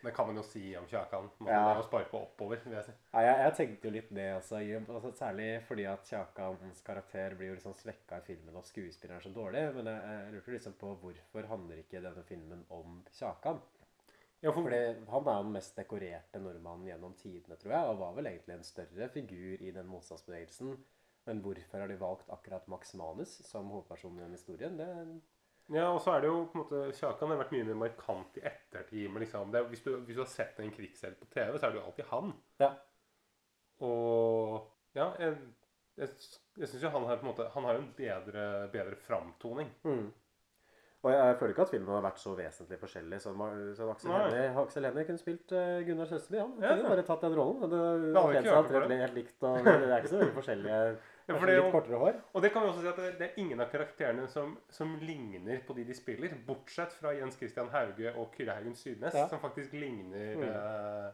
Det kan man jo si om Kjakan. Man Ja. ja. sparke oppover, vil jeg si. Ja, jeg, jeg tenkte jo litt det, også. altså. Særlig fordi at Kjakans karakter blir jo liksom svekka i filmen og skuespilleren er så dårlig. Men jeg, jeg lurte liksom på hvorfor handler ikke denne filmen om Kjakan? Ja, for, Fordi han er jo den mest dekorerte nordmannen gjennom tidene, tror jeg. Og var vel egentlig en større figur i den motstandsbevegelsen. Men hvorfor har de valgt akkurat Max Manus som hovedperson i den historien? Det, ja, og så er det jo på en måte Kjakan har vært mye mer markant i ettertid. Men liksom, det, er- hvis, du, hvis du har sett en krigshelt på TV, så er det jo alltid han. ja. Og ja, jeg, jeg, jeg syns jo han har på en måte Han har jo en bedre, bedre framtoning. Mm. Og jeg, jeg føler ikke at filmen har vært så vesentlig forskjellig som, som Aksel. Hennie. Aksel Hennie kunne spilt eh, Gunnar Søsteby. Han kunne ja. bare tatt den rollen. Det, det, det det. helt likt, og det er ikke så veldig forskjellige. Kanskje det er litt kortere hår. Og det kan vi også si at det, det er ingen av karakterene som, som ligner på de de spiller, bortsett fra Jens Christian Hauge og Kyrre Haugen Sydnes, Ja. som faktisk ligner, Mm. eh,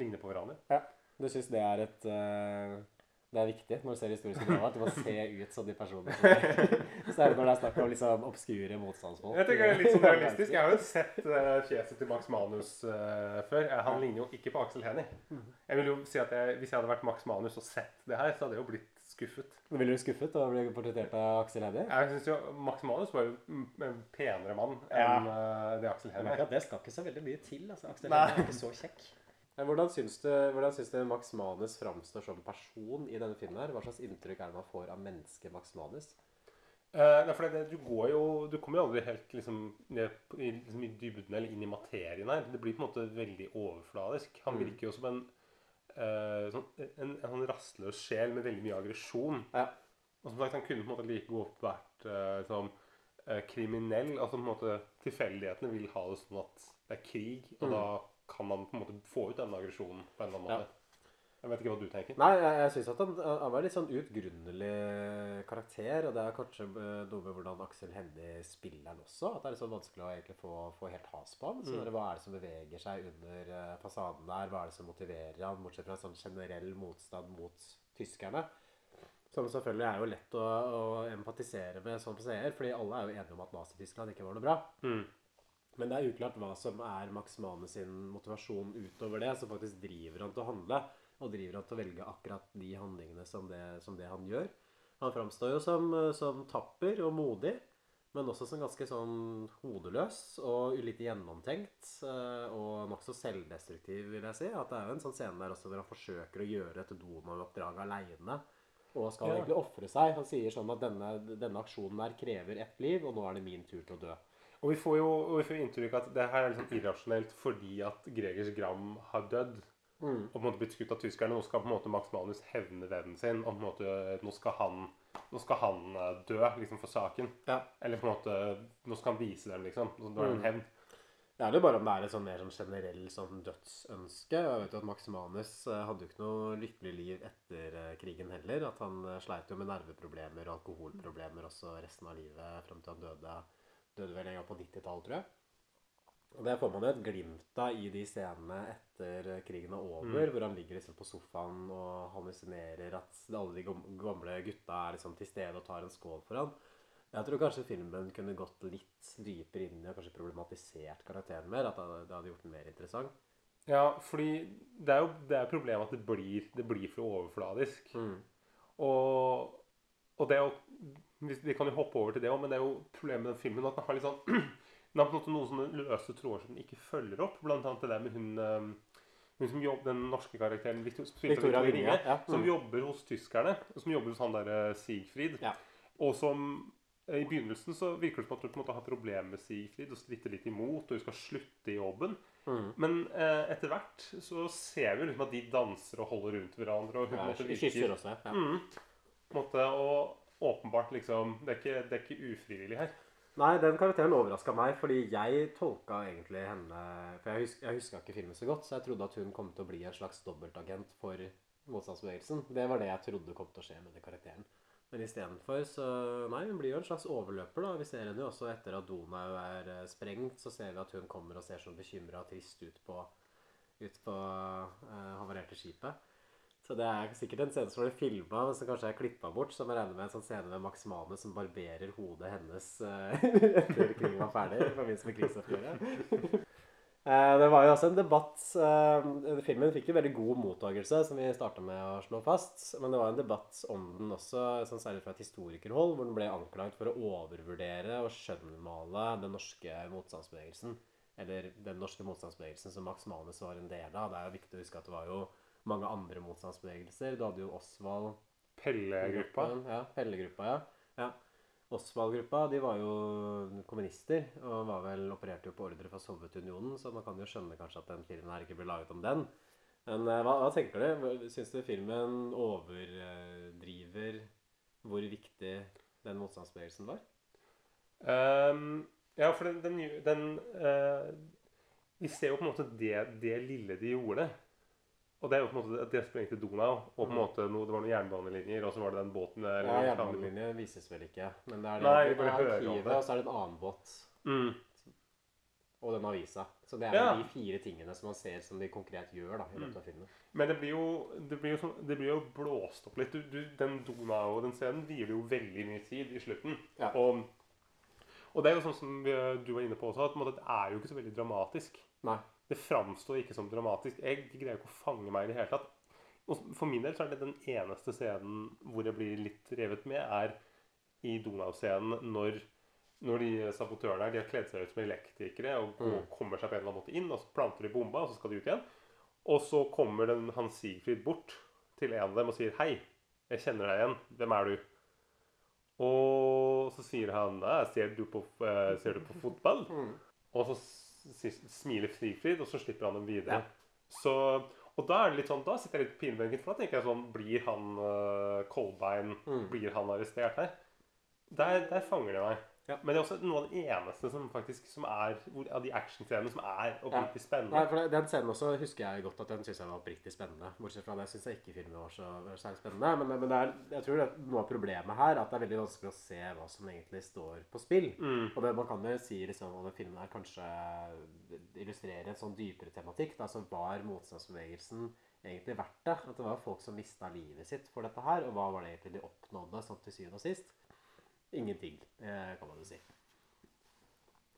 ligner på hverandre. Ja. Du syns det er et uh, Det er viktig når du ser historiske drama, at du må se ut som de personene. som (laughs) er. Særlig når det er snakk om liksom obskure motstandsfolk. Jeg tenker det er litt (laughs) sånn realistisk. Jeg har jo sett uh, fjeset til Max Manus uh, før. Han ligner jo ikke på Aksel Hennie. Jeg vil jo si at jeg, Hvis jeg hadde vært Max Manus og sett det her, så hadde jeg jo blitt skuffet. Ville du skuffet og ble portrettert av Aksel Hennie? Jeg synes jo Max Manus var jo en penere mann Ja. enn eh, det Aksel Hennie er. det skal ikke så veldig mye til. altså. Aksel. Hennie er ikke så kjekk. Hvordan syns du, hvordan syns du Max Manus framstår som person i denne filmen? her? Hva slags inntrykk er det man får av mennesket Max Manus? Uh, nei, for det, du går jo Du kommer jo aldri helt liksom, ned på- i, liksom, i dybden eller inn i materien her. Det blir på en måte veldig overfladisk. Han Mm. virker jo som en, eh, sånn, en, en sånn rastløs sjel med veldig mye aggresjon. Ja. Og som sagt, han kunne på en måte like godt vært uh, som uh, kriminell. Altså på en måte tilfeldighetene vil ha det sånn at det er krig, og Mm. da kan man på en måte få ut denne aggresjonen på en eller annen Ja. Jeg vet ikke hva du tenker. Nei, jeg, jeg syns at han, han var litt sånn utgrunnelig karakter. Og det er kanskje eh, noe med hvordan Aksel Hennie spiller han også. At det er litt sånn vanskelig å egentlig få, få helt has på han. Så Mm. Hva er det som beveger seg under eh, fasaden der? Hva er det som motiverer han, bortsett fra en sånn generell motstand mot tyskerne? Som selvfølgelig er jo lett å, å empatisere med som seer, fordi alle er jo enige om at Nazi-Tyskland ikke var noe bra. Mm. Men det er uklart hva som er Max Manus sin motivasjon utover det, som faktisk driver han til å handle, og driver han til å velge akkurat de handlingene som det, som det han gjør. Han framstår jo som, som tapper og modig, men også som ganske sånn hodeløs og lite gjennomtenkt. eh, Og nokså selvdestruktiv, vil jeg si. At det er jo en sånn scene der også hvor han forsøker å gjøre et donoroppdrag aleine. Og skal Ja. egentlig ofre seg. Han sier sånn at denne, denne aksjonen her krever ett liv, og nå er det min tur til å dø. Og vi får jo vi får inntrykk av at det her er liksom irrasjonelt fordi at Gregers Gram har dødd. Mm. Og på en måte blitt skutt av tyskerne. Nå skal på en måte Max Manus hevne vennen sin. Og på en måte, nå skal han, nå skal han eh, dø liksom for saken. Ja. Eller på en måte Nå skal han vise dem, liksom. Nå er det en Mm. hevn. Det er jo bare om det er et sånn mer sånn generell sånn dødsønske. Jeg vet jo at Max Manus eh, hadde jo ikke noe lykkelig liv etter eh, krigen heller. At han eh, sleit jo med nerveproblemer og alkoholproblemer også resten av livet frem til han døde, døde vel en gang på 90-tallet, tror jeg. Og det får man jo et glimt av i de scenene etter krigen er over, Mm. hvor han ligger liksom på sofaen og hallusinerer at alle de gamle gutta er liksom til stede og tar en skål for han. Jeg tror kanskje filmen kunne gått litt dypere inn i og kanskje problematisert karakteren mer. At det hadde gjort den mer interessant. Ja, fordi det er jo det er problemet at det blir, det blir for overfladisk. Og, og det er jo vi kan jo hoppe over til det òg, men det er jo problemet med den filmen at den har litt sånn (clears throat) Den er på en måte noen sånne løse tråder som den ikke følger opp. Blant annet det der med hun eh, hun som jobber, Den norske karakteren Victoria Victoria Vinge, ja. mm. som jobber hos tyskerne. Som jobber hos han derre Sigfrid. Ja. Og som eh, I begynnelsen så virker det som at hun på en måte har problemer med Sigfrid og stritter litt imot, og hun skal slutte i jobben. Mm. Men eh, etter hvert så ser vi liksom at de danser og holder rundt hverandre. Og hun Ja, måtte virker. også, ja. Mm, måtte, og åpenbart liksom det er, ikke, det er ikke ufrivillig her. Nei, den karakteren overraska meg, fordi jeg tolka egentlig henne For jeg, husk, jeg huska ikke filmen så godt, så jeg trodde at hun kom til å bli en slags dobbeltagent for motstandsbevegelsen. Det var det jeg trodde kom til å skje med den karakteren. Men istedenfor så Nei, hun blir jo en slags overløper, da. Vi ser henne jo også etter at Donau er eh, sprengt, så ser vi at hun kommer og ser sånn bekymra og trist ut på, ut på uh, havarerte skipet. Så det er sikkert en scene som ble filma, men som kanskje er klippa bort. Som jeg regner med en sånn scene med Max Manus som barberer hodet hennes eh, (laughs) etter krigen var ferdig. I forbindelse med krigsoppgjøret. (laughs) Eh, Det var jo også en debatt eh, Filmen fikk jo veldig god mottagelse, som vi starta med å slå fast. Men det var en debatt om den også, sånn særlig fra et historikerhold, hvor den ble anklaget for å overvurdere og skjønnmale den norske motstandsbevegelsen. Eller den norske motstandsbevegelsen som Max Manus var en del av. Det er jo viktig å huske at det var jo mange andre motstandsbevegelser. Du hadde jo Osvald Pelle-gruppa. Ja, Pellegruppa, ja. ja. Osvald-gruppa de var jo kommunister og var vel opererte jo på ordre fra Sovjetunionen, så man kan jo skjønne kanskje at den filmen her ikke ble laget om den. Men eh, hva, hva tenker du? Syns du filmen overdriver hvor viktig den motstandsbevegelsen var? Um, ja, for den, den, den uh, Vi ser jo på en måte det, det lille de gjorde. Og det er jo på en måte det som egentlig Donau, og på en Mm. måte noe, det var noen jernbanelinjer, og så var det den båten der. Ja, Jernbanelinje vises vel ikke. Men det er, Nei, det, vi bare er hører om det. og så er det en annen båt. Mm. Og den avisa. Så det er Ja. de fire tingene som man ser som de konkret gjør da, i løpet av filmen. Men det blir jo, det blir jo, det blir jo blåst opp litt. Du, du, den Donau, og den scenen, hviler jo veldig mye tid i slutten. Ja. Og, og det er jo sånn som vi, du var inne på også, at på måte, det er jo ikke så veldig dramatisk. Nei. Det framstår ikke som dramatisk. Jeg greier ikke å fange meg i det hele tatt. Og for min del så er det den eneste scenen hvor jeg blir litt revet med, er i Donau-scenen når, når de sabotørene her de har kledd seg ut som elektrikere og går, Mm. kommer seg på en eller annen måte inn, og så planter de bomba, og så skal de ut igjen. Og så kommer den, Hans Sigfrid bort til en av dem og sier 'Hei, jeg kjenner deg igjen. Hvem er du?' Og så sier han «Æ, ser du, på, eh, 'Ser du på fotball?' Mm. Og så smiler Frifrid, og så slipper han dem videre. Ja. Så, og da er det litt sånn, da sitter jeg litt på pinebenken, for da tenker jeg sånn Blir han uh, Kolbein Mm. Blir han arrestert her? Der, der fanger de meg. Ja, men det er også noe av det eneste som faktisk som er av de actionscenene som er oppriktig Nei, spennende. for det- Den scenen også husker jeg godt at den synes jeg var oppriktig spennende. Bortsett fra det syns jeg ikke filmen var så særlig spennende. Men, men er, jeg tror det er noe av problemet her at det er veldig vanskelig å se hva som egentlig står på spill. Mm. Og det, man kan jo si liksom, at filmen her kanskje illustrerer en sånn dypere tematikk. Da, som var motstandsbevegelsen egentlig verdt det? At det var folk som mista livet sitt for dette her. Og hva var det egentlig de oppnådde sånn til syvende og sist? Ingenting, eh, kan man jo si.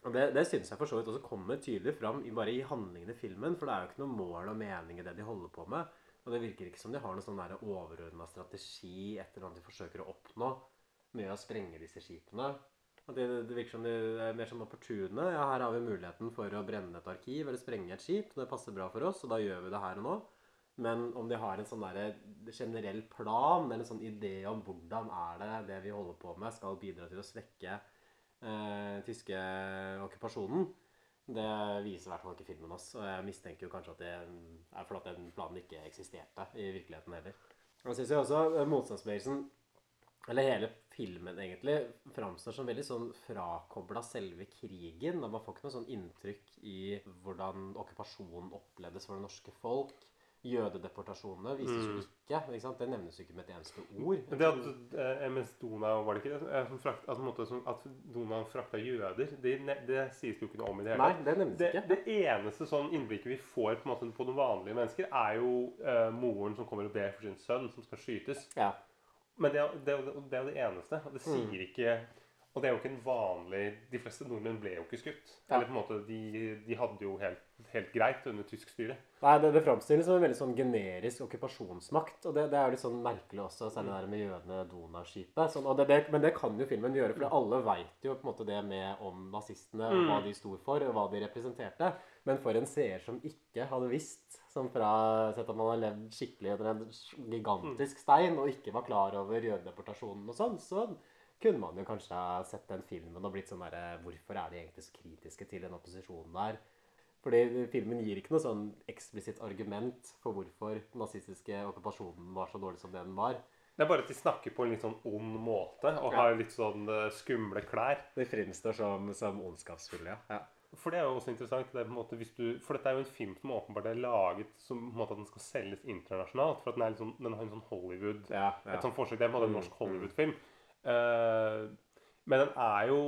Og Det, det synes jeg for så vidt også kommer tydelig fram bare i handlingen i filmen. For det er jo ikke noe mål og mening i det de holder på med. Og det virker ikke som de har noen sånn overordna strategi etter at de forsøker å oppnå med å sprenge disse skipene. Og det, det virker som de er mer sånn opportune. Ja, her har vi muligheten for å brenne et arkiv eller sprenge et skip. Det passer bra for oss, og da gjør vi det her og nå. Men om de har en sånn der generell plan eller en sånn idé om hvordan er det det vi holder på med, skal bidra til å svekke eh, tyske okkupasjonen, det viser i hvert fall ikke filmen oss. Og jeg mistenker jo kanskje at det er fordi den planen ikke eksisterte i virkeligheten heller. Og jeg synes jo også eh, motstandsbevegelsen, eller hele filmen egentlig, framstår som veldig sånn frakobla selve krigen. og Man får ikke noe sånn inntrykk i hvordan okkupasjonen opplevdes for det norske folk. Jødedeportasjonene vises jo ikke. ikke sant? Det nevnes jo ikke med et eneste ord. Men det at eh, MS Donau var det ikke det? Eh, Som frakt, altså, måte, som, at Donau frakta jøder, det, det sies det jo ikke noe om i det hele tatt. det nevnes det, ikke. det eneste sånn innblikket vi får på, en måte, på noen vanlige mennesker, er jo eh, moren som kommer og ber for sin sønn som skal skytes. Ja. Men det, det, det er jo det eneste. og Det sier Mm. ikke Og det er jo ikke en vanlig De fleste nordmenn ble jo ikke skutt. Ja. Eller på en måte, de, de hadde jo helt, helt greit under tysk styre. Nei, det, det framstilles som en veldig sånn generisk okkupasjonsmakt. Og det, det er jo litt sånn merkelig også, særlig det der med jødene Donau-skipet. Sånn, det, det, men det kan jo filmen gjøre, for alle veit jo på en måte det med om nazistene, og hva de sto for, og hva de representerte. Men for en seer som ikke hadde visst, som fra sett at man har levd skikkelig under en gigantisk stein, og ikke var klar over jødedeportasjonen og sånn, så kunne man jo kanskje ha sett den filmen og blitt sånn derre Hvorfor er de egentlig så kritiske til den opposisjonen der? Fordi filmen gir ikke noe sånn eksplisitt argument for hvorfor den nazistiske okkupasjonen var så dårlig som det den var. Det er bare at de snakker på en litt sånn ond måte og har litt sånn eh, skumle klær. De fremstår som, som ondskapsfulle, ja. ja. For det er jo også interessant. Det er på en måte, hvis du, for dette er jo en film som åpenbart er laget som på en måte at den skal selges internasjonalt. For at den, er litt sånn, den har en sånn Hollywood Ja, ja. Et sånt forsøk. Det er på en måte en Mm, norsk Hollywood-film. Eh, men den er jo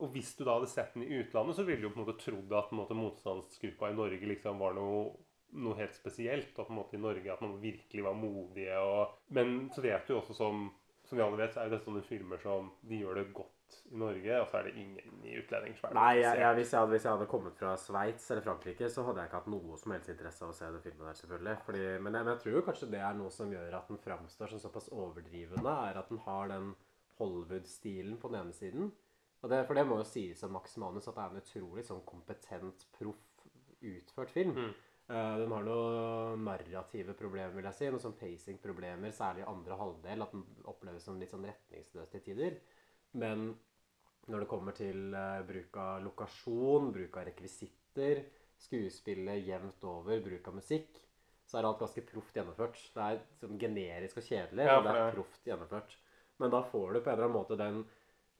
Og hvis du da hadde sett den i utlandet, så ville du jo på en måte trodd at måte, motstandsgruppa i Norge liksom var noe, noe helt spesielt. Og på en måte i Norge at man virkelig var modige. Og, men så vet du jo også, som, som vi alle vet, så er jo sånne filmer som de gjør det godt i Norge, og så er det ingen i utlendinger er Nei, jeg, jeg, hvis, jeg hadde, hvis jeg hadde kommet fra Sveits eller Frankrike, så hadde jeg ikke hatt noe som helst interesse av å se den filmen der, selvfølgelig. Fordi, men, jeg, men jeg tror jo kanskje det er noe som gjør at den framstår som såpass overdrivende, er at den har den Hollywood-stilen på den ene siden. Det, for det må jo sies om Max Manus at det er en utrolig sånn kompetent, proff utført film. Mm. Uh, den har noen narrative problemer, vil jeg si. Noen sånn pacing-problemer, særlig i andre halvdel. At den oppleves som litt sånn retningsløs til tider. Men når det kommer til uh, bruk av lokasjon, bruk av rekvisitter, skuespillet jevnt over, bruk av musikk, så er alt ganske proft gjennomført. Det er sånn generisk og kjedelig, Ja, men det er proft gjennomført. Men da får du på en eller annen måte den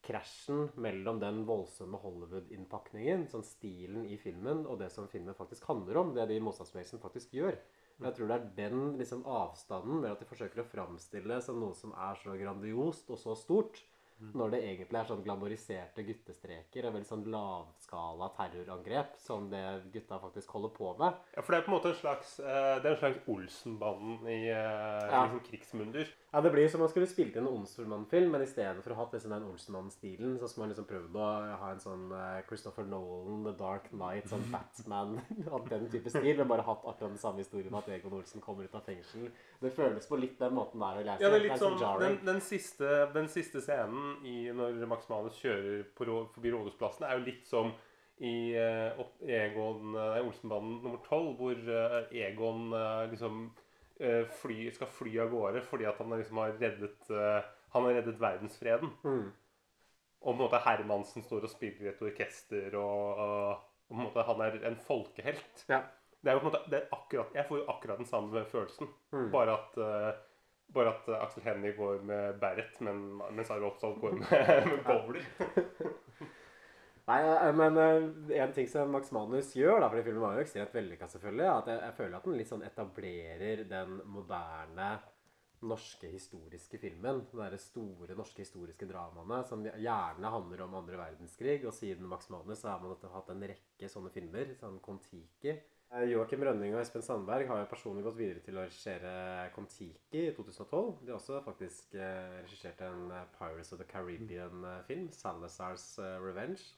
krasjen mellom den voldsomme Hollywood-innpakningen, sånn stilen i filmen, og det som filmen faktisk handler om, det de i motstandsbevegelsen faktisk gjør. Men jeg tror det er den liksom, avstanden med at de forsøker å framstille som noe som er så grandiost og så stort, når det egentlig er sånn glamoriserte guttestreker og veldig sånn lavskala terrorangrep som det gutta faktisk holder på med. Ja, for det er på en måte en slags, eh, det er en slags Olsenbanden i eh, Ja. liksom krigsmunder. Ja, Det blir som om man skulle spilt inn en Olsenmann-film, men i stedet for å ha hatt liksom den Olsenmann-stilen, så skulle man liksom prøvd å ha en sånn eh, Christopher Nolan, The Dark Knight, sånn (laughs) Batman (laughs) av den type stil, men bare hatt akkurat den samme historien at Egon Olsen kommer ut av fengsel. Det føles på litt den måten der å lese. Ja, det er litt sånn sånn, den, den, siste, den siste scenen i, når Max Manus kjører på, forbi Rådhusplassen, er jo litt som i uh, Egon uh, Olsenbanen nummer 12, hvor uh, Egon eh, liksom eh, fly, skal fly av gårde fordi at han liksom har reddet, eh, han har reddet verdensfreden. Mm. Og på en måte Hermansen står og spiller i et orkester, og, og, på en måte han er en folkehelt. Ja. Det er jo på en måte, det akkurat, Jeg får jo akkurat den samme følelsen. Mm. Bare at eh, Bare at eh, Aksel Hennie går med beret, men, mens Arve Oppsal går med, (laughs) (laughs) med bowler. (laughs) Nei, eh, men eh, en ting som Max Manus gjør, da, fordi filmen var jo ekstremt vellykka, selvfølgelig, at jeg, jeg føler at den litt sånn etablerer den moderne norske historiske filmen. De store norske historiske dramaene som gjerne handler om andre verdenskrig. Og siden Max Manus så har man hatt en rekke sånne filmer, sånn Kon-Tiki. Eh, Joakim Rønning og Espen Sandberg har jo personlig gått videre til å regissere Kon-Tiki i 2012. De har også faktisk eh, regissert en eh, Pirates of the Caribbean-film, 'Salazar's Revenge'.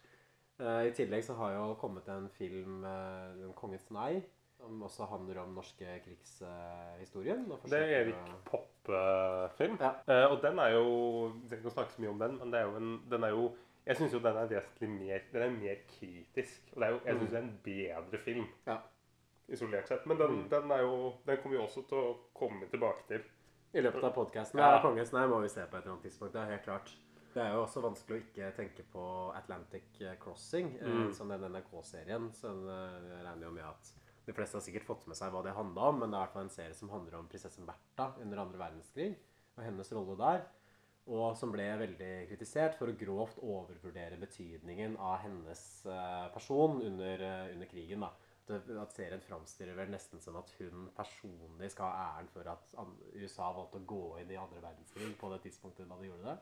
I tillegg så har jo kommet en film, 'Den kongens nei', som også handler om norske krigshistorien. Det er Erik Poppe-film. Ja. Og den er jo Jeg skal ikke snakke så mye om den, men det er en, den er jo jeg syns jo den er vesentlig mer Den er mer kritisk. Og det er jo, jeg syns det er en bedre film Ja. Isolert sett. Men den, den, er jo, den kommer vi også til å komme tilbake til. I løpet av podkasten. Ja. Kongens nei må vi se på et eller annet tidspunkt. Det er helt klart. Det er jo også vanskelig å ikke tenke på Atlantic Crossing, eh, Mm. som den NRK-serien. Så eh, jeg regner jo med at de fleste har sikkert fått med seg hva det handla om, men det er i hvert fall en serie som handler om prinsessen Bertha under andre verdenskrig og hennes rolle der. Og som ble veldig kritisert for å grovt overvurdere betydningen av hennes eh, person under, eh, under krigen. da. At, at serien framstiller vel nesten som at hun personlig skal ha æren for at USA valgte å gå inn i andre verdenskrig på det tidspunktet da de gjorde det.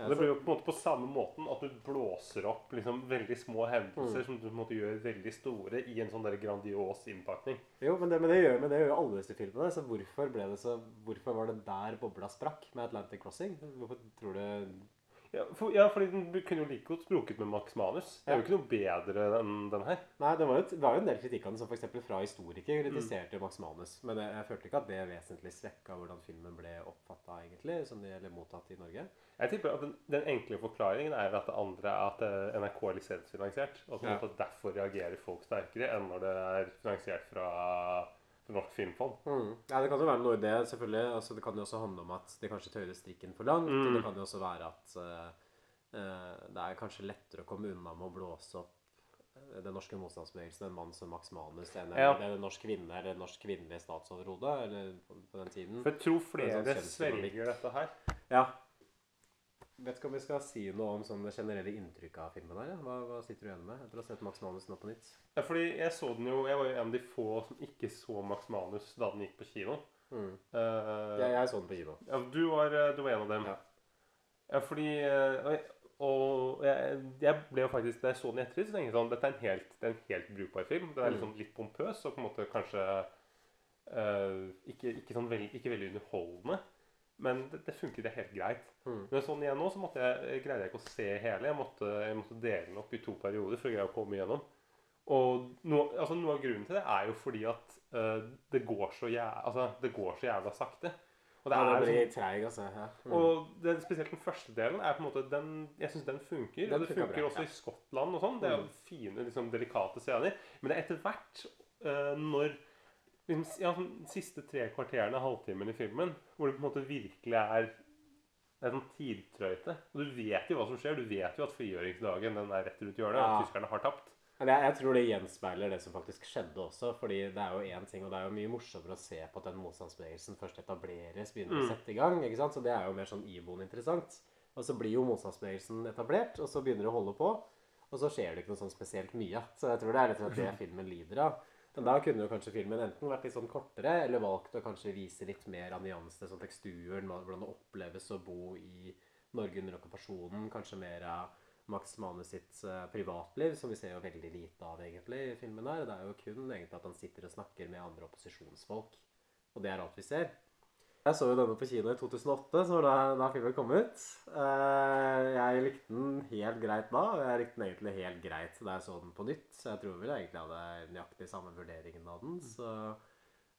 Og det blir jo på på samme måten at du blåser opp liksom veldig små Mm. hendelser som du måte gjør veldig store i en sånn der grandios innpakning. Jo, men det, men det, gjør, men det gjør jo alle disse filmene. Så hvorfor det så Hvorfor var det der bobla sprakk med Atlantic Crossing? Hvorfor tror du Ja, for, ja fordi den kunne jo like godt språket med Max Manus. Det er jo ikke noe bedre enn den her. Nei, det var jo, det var jo en del kritikk av den, som f.eks. fra historikere kritiserte Max Manus. Men jeg, jeg følte ikke at det vesentlig svekka hvordan filmen ble oppfatta, egentlig, som det, gjelder mottatt i Norge. Jeg tipper at den, den enkle forklaringen er at det andre er at eh, NRK er lisensfinansiert. Og at Ja. derfor reagerer folk sterkere enn når det er finansiert fra, Norsk Filmfond. Mm. Ja, Det kan jo være noe i det, selvfølgelig. Altså, det kan jo også handle om at de kanskje tøyer strikken for langt. Mm. Det kan jo også være at eh, det er kanskje lettere å komme unna med å blåse opp eh, den norske motstandsbevegelsen en mann som Max Manus enn en, Ja. en norsk kvinne eller en norsk kvinnelig statsoverhode eller på, på den tiden. For jeg tror er flere sånn svelger dette her. Ja. Vet ikke om vi skal si noe om sånn det generelle inntrykket av filmen her. Ja. Hva, hva sitter du igjen med etter å ha sett Max Manus nå på nytt? Ja, fordi jeg så den jo Jeg var jo en av de få som ikke så Max Manus da den gikk på kino. Mm. Uh, Jeg, jeg så den på kino. Ja, du var, eh, du var en av dem. Ja. Ja, fordi eh, Og, og jeg, jeg ble jo faktisk Da jeg så den i ettertid, så tenkte jeg sånn Dette er en helt, det er en helt brukbar film. Den er liksom litt pompøs og på en måte kanskje uh, ikke, ikke, sånn veld, ikke veldig underholdende. Men det, det funker det helt greit. Mm. Når sånn igjen nå, så måtte jeg, greide jeg ikke å se hele. Jeg måtte, jeg måtte dele den opp i to perioder for å greie å komme igjennom. Og noe, altså noe av grunnen til det er jo fordi at uh, det, går så jævla, altså, det går så jævla sakte. Og det Ja, er den sånn, blir treig, altså. Ja. Mm. og det, spesielt den første delen er på en måte den, Jeg syns den funker. Den og det funker funker bra, også ja. i Skottland og sånn. Det er jo Mm. fine, liksom, delikate scener. Men det er etter hvert, uh, når liksom, ja, sånn, siste tre kvarterene, halvtimen i filmen, hvor det på en måte virkelig er er sånn tidtrøyte. Og du vet jo hva som skjer. Du vet jo at frigjøringsdagen den er rett rundt hjørnet. Ja. Og tyskerne har tapt. Men jeg, jeg tror det gjenspeiler det som faktisk skjedde også. fordi det er jo én ting, og det er jo mye morsommere å se på at den motstandsbevegelsen først etableres, begynner å Mm. sette i gang. ikke sant? Så det er jo mer sånn iboende interessant. Og så blir jo motstandsbevegelsen etablert, og så begynner det å holde på. Og så skjer det ikke noe sånn spesielt mye. Så jeg tror det er litt det (laughs) filmen lider av. Men da kunne jo kanskje filmen enten vært litt sånn kortere, eller valgt å kanskje vise litt mer av nyansene, sånn teksturen, hvordan det oppleves å bo i Norge under okkupasjonen. Kanskje mer av Max Manus sitt eh, privatliv, som vi ser jo veldig lite av egentlig i filmen her. Det er jo kun egentlig at han sitter og snakker med andre opposisjonsfolk. Og det er alt vi ser. Jeg så jo denne på kino i 2008, så da, da filmen kom ut. Eh, helt greit da, og jeg likte den egentlig helt greit da jeg så den på nytt. Så jeg tror vel jeg egentlig hadde nøyaktig samme vurderingen av den. Så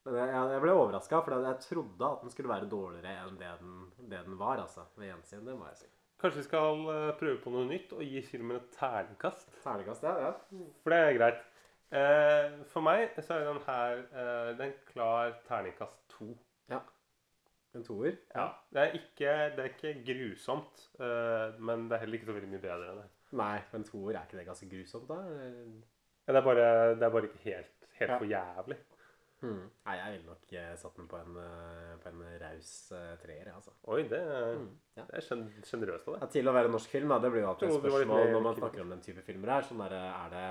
men jeg, jeg ble overraska, for jeg trodde at den skulle være dårligere enn det den, det den var. altså, ved gjensyn, det må jeg si. Kanskje vi skal eh, prøve på noe nytt og gi filmen et terningkast? Terningkast, ja. ja. For det er greit. Eh, for meg så er den her eh, det er en klar terningkast to. En toer. Ja, det er ikke, det er ikke grusomt, uh, men det er heller ikke så veldig mye bedre enn det. Nei, men toer, er ikke det ganske grusomt, da? Ja, Det er bare, det er bare ikke helt, helt Ja. for jævlig. Hmm. Nei, jeg ville nok eh, satt den på en, eh, på en raus eh, treer, altså. Oi, det, Mm, ja. det er sjenerøst av Ja, til å være norsk film, da. Det blir jo alltid et spørsmål når man snakker om den type filmer her. Sånn der, er det,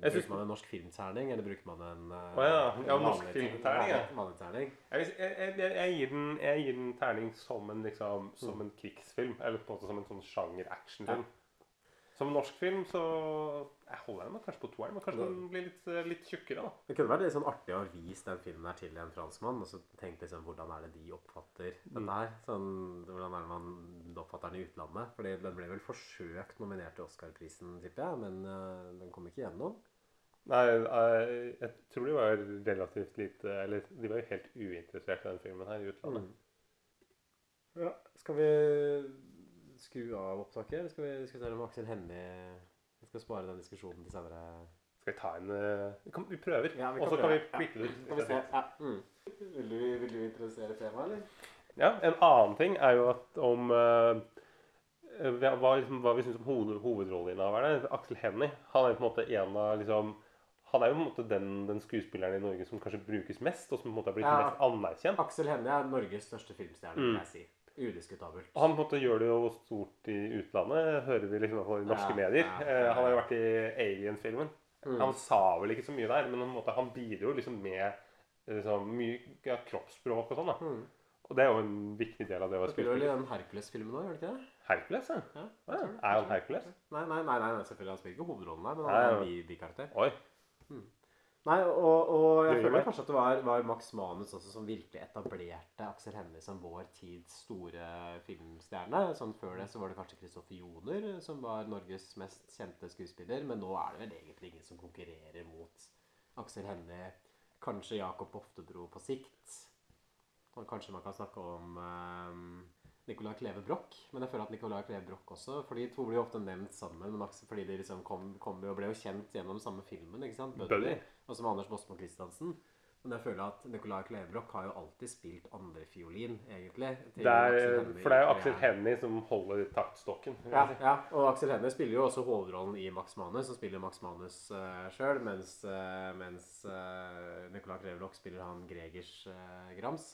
Bruker synes- man en norsk filmterning, eller bruker man en ja, ja, norsk vanlig- filmterning, ja. Vanlig terning. Jeg, jeg, jeg, jeg, jeg, gir den, jeg gir den terning som en, liksom, som en krigsfilm. Eller på en måte som en sånn sjanger actionfilm. Som norsk film så Jeg holder den meg kanskje på toeren, men kanskje den blir litt, eh, litt tjukkere. da. Det kunne vært litt sånn artig å vise den filmen her til en franskmann, og så tenke liksom hvordan er det de oppfatter den her? Sånn, hvordan er det man oppfatter den i utlandet? Fordi den ble vel forsøkt nominert til Oscar-prisen, tipper jeg, men uh, den kom ikke gjennom. Nei, eh, jeg tror de var relativt lite Eller de var jo helt uinteressert i den filmen her i utlandet. Ja. Skal vi skru av opptaket, eller skal vi diskutere om Aksel Hennie Vi skal spare den diskusjonen til senere. Skal vi ta en eh, vi, kan, vi prøver, Ja, og så kan vi. Klippe det ut. Skal vi se. Ja. Mm. Vil, du, vil du introdusere temaet, eller? Ja, En annen ting er jo at om uh, hva, liksom, hva vi syns om hoved, hovedrolleinnehaverne. Aksel Hennie han er jo på en måte en av liksom, Han er jo på en måte den, den skuespilleren i Norge som kanskje brukes mest, og som på en måte er blitt Ja. mest anerkjent. Aksel Hennie er Norges største filmstjerne, Mm. vil jeg si. Udiskutabelt. Han på en måte gjør det jo stort i utlandet, hører vi liksom i norske Ja, medier. ja, Eh, ja. han har jo vært i Alien-filmen. Mm. Han sa vel ikke så mye der, men måte, han bidro liksom med liksom, mye kroppsspråk og sånn. da. Mm. Og det er jo en viktig del av det å være spiller vel i den Hercules-filmen òg, gjør det ikke det? Hercules, ja. Ja, ja. Er han Hercules? Nei, nei, nei, nei, selvfølgelig. Han spiller ikke hovedrollen der, men han er en bi- bikarakter. Oi. Nei, og, og jeg føler kanskje at det var, var Max Manus også som virkelig etablerte Aksel Hennie som vår tids store filmstjerne. Sånn Før det så var det kanskje Kristoffer Joner som var Norges mest kjente skuespiller, men nå er det vel egentlig ingen som konkurrerer mot Aksel Hennie. Kanskje Jakob Oftebro på sikt. Og kanskje man kan snakke om um, Nicolai Kleve Broch. Men jeg føler at Nicolai Kleve Broch også For de to blir jo ofte nevnt sammen. Men fordi de liksom kom, kom og ble jo kjent gjennom samme filmen. ikke sant? Buddy. Og som Anders Bosmo Christiansen. Men jeg føler at Nicolai Kleve har jo alltid spilt andrefiolin, egentlig. Det er, for det er jo Aksel. Hennie som holder taktstokken. Ja, ja, og Aksel Hennie spiller jo også hovedrollen i Max Manus, og spiller Max Manus uh, sjøl, mens, uh, mens uh, Nicolai Kleve spiller han Gregers uh, Grams.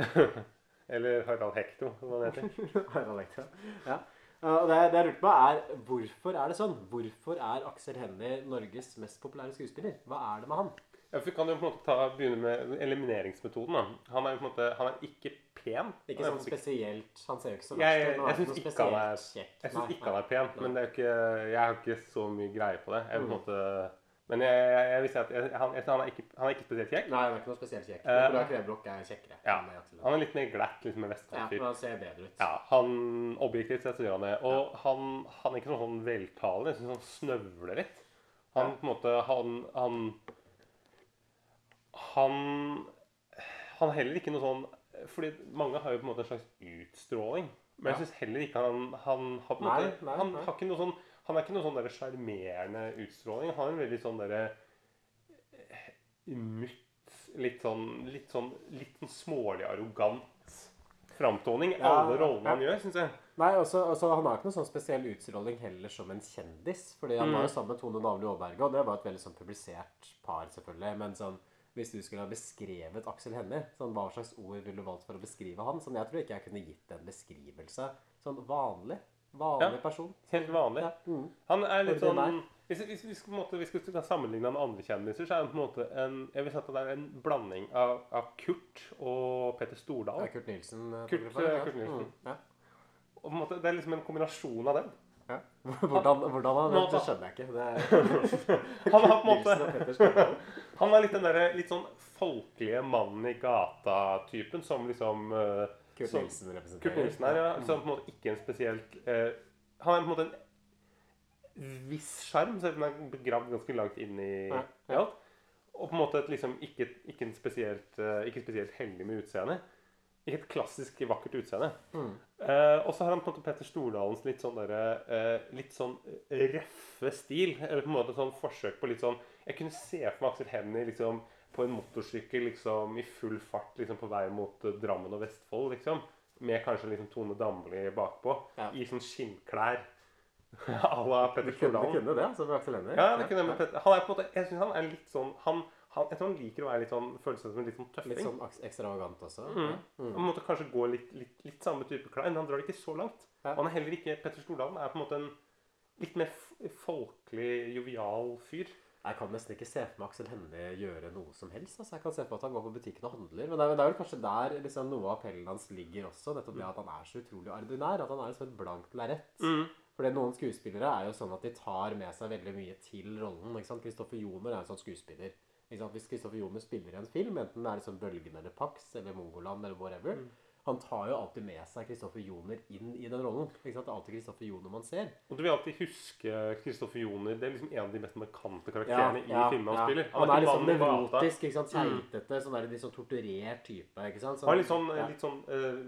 (laughs) Eller Harald Hekto, som han heter. (laughs) Harald Hekto, Ja. Og det, jeg lurte på, er hvorfor er det sånn? Hvorfor er Aksel Hennie Norges mest populære skuespiller? Hva er det med han? Ja, for vi kan jo på en måte ta, begynne med elimineringsmetoden. da. Han er jo på en måte, han er ikke pen. Ikke sånn spesielt Han ser jo ikke så verst ut. Jeg syns ikke han er. Jeg synes ikke han er pen, men det er ikke, jeg har ikke så mye greie på det. Jeg, på en Mm. måte, men jeg, jeg, jeg vil si at jeg, han, han, er ikke, han er ikke spesielt kjekk. Nei, han er ikke noe spesielt kjekk. Uh, Nicolai Kleve er kjekkere. Ja. Han er litt mer glatt, mer ja, vestkantfyr. Ja, han ser bedre ut. Ja, han, objektivt sett så gjør han det. Og han, han er ikke sånn, sånn veltalende. Jeg syns han snøvler litt. Han på en måte Han Han, han, han heller ikke noe sånn Fordi mange har jo på en måte en slags utstråling. Men jeg Ja. syns heller ikke han Han har på en Nei, måte nei, Han nei. har ikke noe sånn Han er ikke noe sånn sjarmerende utstråling. Han har en veldig sånn derre eh, mutt Litt sånn Litt sånn Litt sånn smålig arrogant framtoning. Ja, Alle rollene han gjør, syns jeg. Nei, også, altså, Han har ikke noen sånn spesiell utstråling heller som en kjendis. Fordi han Mm. var jo sammen med Tone Damli Aaberge, og det var et veldig sånn publisert par, selvfølgelig. Men sånn, hvis du skulle ha beskrevet Aksel Hennie, sånn, hva slags ord ville du valgt for å beskrive han? Sånn, jeg tror ikke jeg kunne gitt en beskrivelse. Sånn vanlig. Vanlig Ja. person. Helt vanlig. Ja. Mm. Han er litt sånn Hvis, hvis, hvis, på en måte, vi skulle sammenligne han med andre kjendiser, så er han på en måte en Jeg vil si at det er en blanding av, av Kurt og Peter Stordal. Ja, Kurt Nilsen. eh, Kurt, eh, Kurt Nilsen. Mm, ja. Og på en måte, det er liksom en kombinasjon av dem. Ja. (laughs) Hvordan, hvordan han Nå, Det skjønner jeg ikke. Det er (laughs) Han har på en (laughs) måte Han er litt den derre litt sånn folkelige mannen i gata-typen som liksom eh, Kurt Nilsen representerer. Kurt Nilsen er ja, Så på en måte ikke en spesielt eh, Han er på en måte en viss sjarm, selv om den er begravd ganske langt inn i Ja, ja. Og på en måte et liksom ikke, ikke, en spesielt, eh, ikke spesielt heldig med utseendet. Ikke et klassisk vakkert utseende. Mm. Eh, og så har han på en måte Petter Stordalens litt sånn derre eh, Litt sånn røffe stil. Eller på en måte sånn forsøk på litt sånn Jeg kunne se for meg Aksel Hennie liksom på en motorsykkel liksom i full fart liksom på vei mot uh, Drammen og Vestfold, liksom. Med kanskje liksom Tone Damli bakpå. Ja. I sånn skinnklær. (laughs) à la Petter Stordalen. Det du kunne det, altså, for Aksel Hennie. Ja, det kunne jeg med Petter. Han er på en måte Jeg synes han er litt sånn Han, han, Jeg tror han liker å være litt sånn, føle seg som en litt sånn tøffing. Litt sånn ekstravagant også. Mm. Han måtte kanskje gå litt, litt, litt samme type klær, men han drar det ikke så langt. Ja. Og han er heller ikke Petter Stordalen er på en måte en litt mer folkelig, jovial fyr. Jeg kan nesten ikke se for meg Aksel Hennie gjøre noe som helst. Altså, jeg kan se for meg at han går på butikken og handler. Men det er, det er vel kanskje der liksom, noe av appellen hans ligger også. Nettopp det at han er så utrolig ordinær. At han er liksom et blankt lerret. Fordi noen skuespillere er jo sånn at de tar med seg veldig mye til rollen. ikke sant? Kristoffer Joner er en sånn skuespiller. Ikke sant? Hvis Kristoffer Joner spiller i en film, enten det er liksom Bølgen eller Pax eller Mongoland eller whatever, han tar jo alltid med seg Kristoffer Joner inn i den rollen. ikke sant? Det er alltid Kristoffer Joner man ser. Og du vil alltid huske Kristoffer Joner. Det er liksom en av de mest markante karakterene Ja, ja, i filmene han ja. spiller. Han er litt sånn nevrotisk, ikke sant? keitete, sånn der, litt sånn torturert type. ikke sant? Han har litt sånn, ja. litt sånn, eh,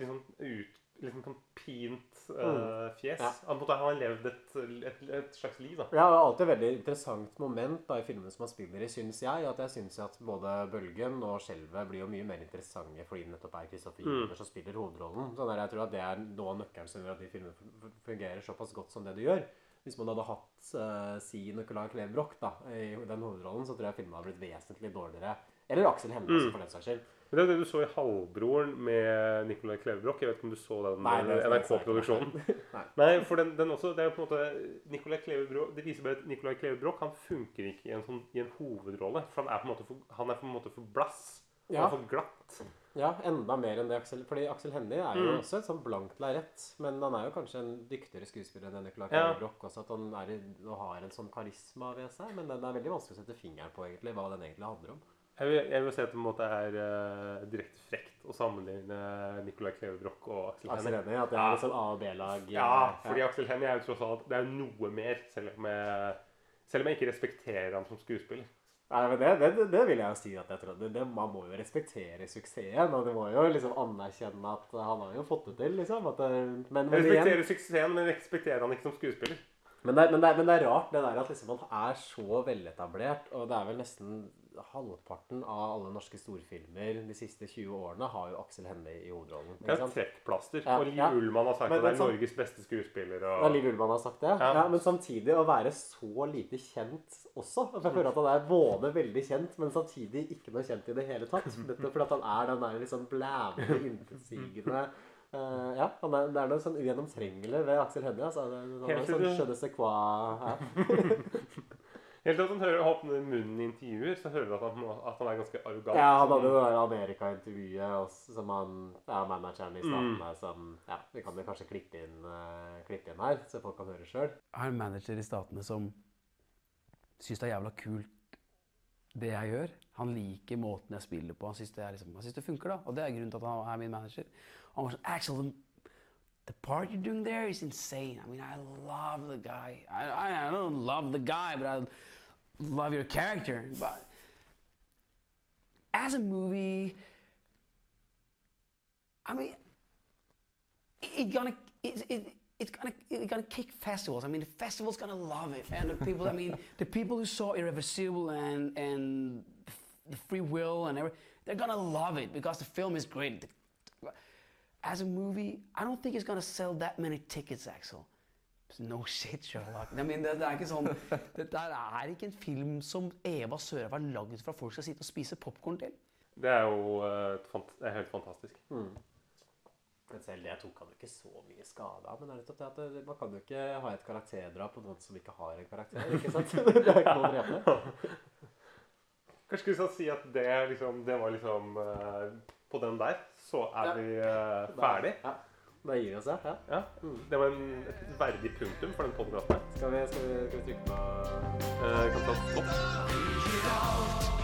litt sånn ut, litt sånn pint Mm. fjes. Ja. Han, måtte, han har levd et, et, et slags liv, da. Ja, det er alltid et veldig interessant moment da, i filmene som han spiller i, syns jeg. At jeg syns at både Bølgen og Skjelvet blir jo mye mer interessante fordi det nettopp er Kristoffer Mm. Som spiller hovedrollen. Sånn der, jeg tror at det er noe av nøkkelen som gjør at de filmene fun- fun- fungerer såpass godt som det de gjør. Hvis man hadde hatt uh, si Nicolai Klevebrok da, i den hovedrollen, så tror jeg filmene hadde blitt vesentlig dårligere. Eller Aksel Hennie, Mm. for den saks skyld. Men det er det du så i 'Halvbroren' med Nicolai Klevebrok. Jeg vet ikke om du så den NRK-produksjonen? (laughs) Nei. Nei, for den, den også, det er jo på en måte Nicolai Klevebrok, Det viser bare at Nicolai Klevebrok han funker ikke i en, sånn, i en hovedrolle. For han er på en måte for, han er på en måte for blass. Han Ja. er for glatt. Ja, enda mer enn det Aksel Fordi Aksel Hennie er jo Mm. også et sånn blankt lerret. Men han er jo kanskje en dyktigere skuespiller enn Nicolai Ja. Klevebrok også. At han er, har en sånn karisma ved seg. Men den er veldig vanskelig å sette fingeren på egentlig hva den egentlig handler om. Jeg vil, jeg vil si at det på en måte er uh, direkte frekt å sammenligne Nicolai Klevebrok og Aksel Aksel Hennie. At det Ja. er litt sånn A- og B-lag. Ja, eh, fordi Aksel Hennie er jo tross alt Det er jo noe mer, selv om jeg, selv om jeg ikke respekterer ham som skuespiller. Nei, men det, det, det vil jeg jo si at jeg tror. Det, man må jo respektere suksessen. Og du må jo liksom anerkjenne at han har jo fått det til, liksom. At men, men Jeg igjen respekterer suksessen, men respekterer han ikke som skuespiller. Men det, men, det men det er rart det der at liksom man er så veletablert, og det er vel nesten halvparten av alle norske storfilmer de siste 20 årene har jo Aksel Hennie i hovedrollen. Det er trekkplaster. Ja, og Liv ja. Ullmann har sagt Men- at det er sånn- Norges beste skuespiller. Ja, Liv Ullmann har sagt det. Ja. Ja. Men samtidig å være så lite kjent også. Jeg føler at han er både veldig kjent, men samtidig ikke noe kjent i det hele tatt. (laughs) Nettopp fordi at han er den der sånn blævende, intetsigende Uh, Ja, han er, det er noe sånn ugjennomtrengelig ved Aksel Hennie. Altså. Helt til sånn du- je (laughs) (laughs) Helt til at han hører åpne munnen i intervjuer, så hører du at han, at han er ganske arrogant. Ja, han hadde det der Amerika-intervjuet som han Ja, manageren i Statene som Ja, vi kan jo kanskje klippe inn, uh, klippe inn her, så folk kan høre sjøl. Jeg har en manager i Statene som syns det er jævla kult det jeg gjør. Han liker måten jeg spiller på. Han syns det, liksom, det funker, da. Og det er grunnen til at han er min manager. Han var sånn Actually, the, the part you're doing there is insane. I mean, I love the guy. I, I, I don't love the guy, but I love your character. But as a movie, I mean, it gonna it, it, it's gonna it's gonna kick festivals. I mean, the festivals gonna love it, and the people. I mean, (laughs) the people who saw Irreversible and and the Free Will and everything, they're gonna love it because the film is great. As a movie, I don't think it's gonna sell that many tickets, Axel. No shit, Sherlock. I mean, det, det er ikke sånn det er ikke en film som Eva Sørhaug har lagd for at folk skal sitte og spise popkorn til. Det er jo eh, fant det er helt fantastisk. Men selv det tok han jo ikke så mye skade av. Men det er nettopp det at man kan jo ikke ha et karakterdrap på noen som ikke har en karakter. ikke sant? (laughs) Det er ikke noe. Kanskje skulle vi sånn si at det, liksom, det var liksom eh, På den der så er Ja. vi eh, ferdig. Ja. Da gir vi oss, ja. ja. Ja. Det var en, et verdig punktum for den podkasten. Skal skal vi, skal vi trykke på Uh, kan ta stopp.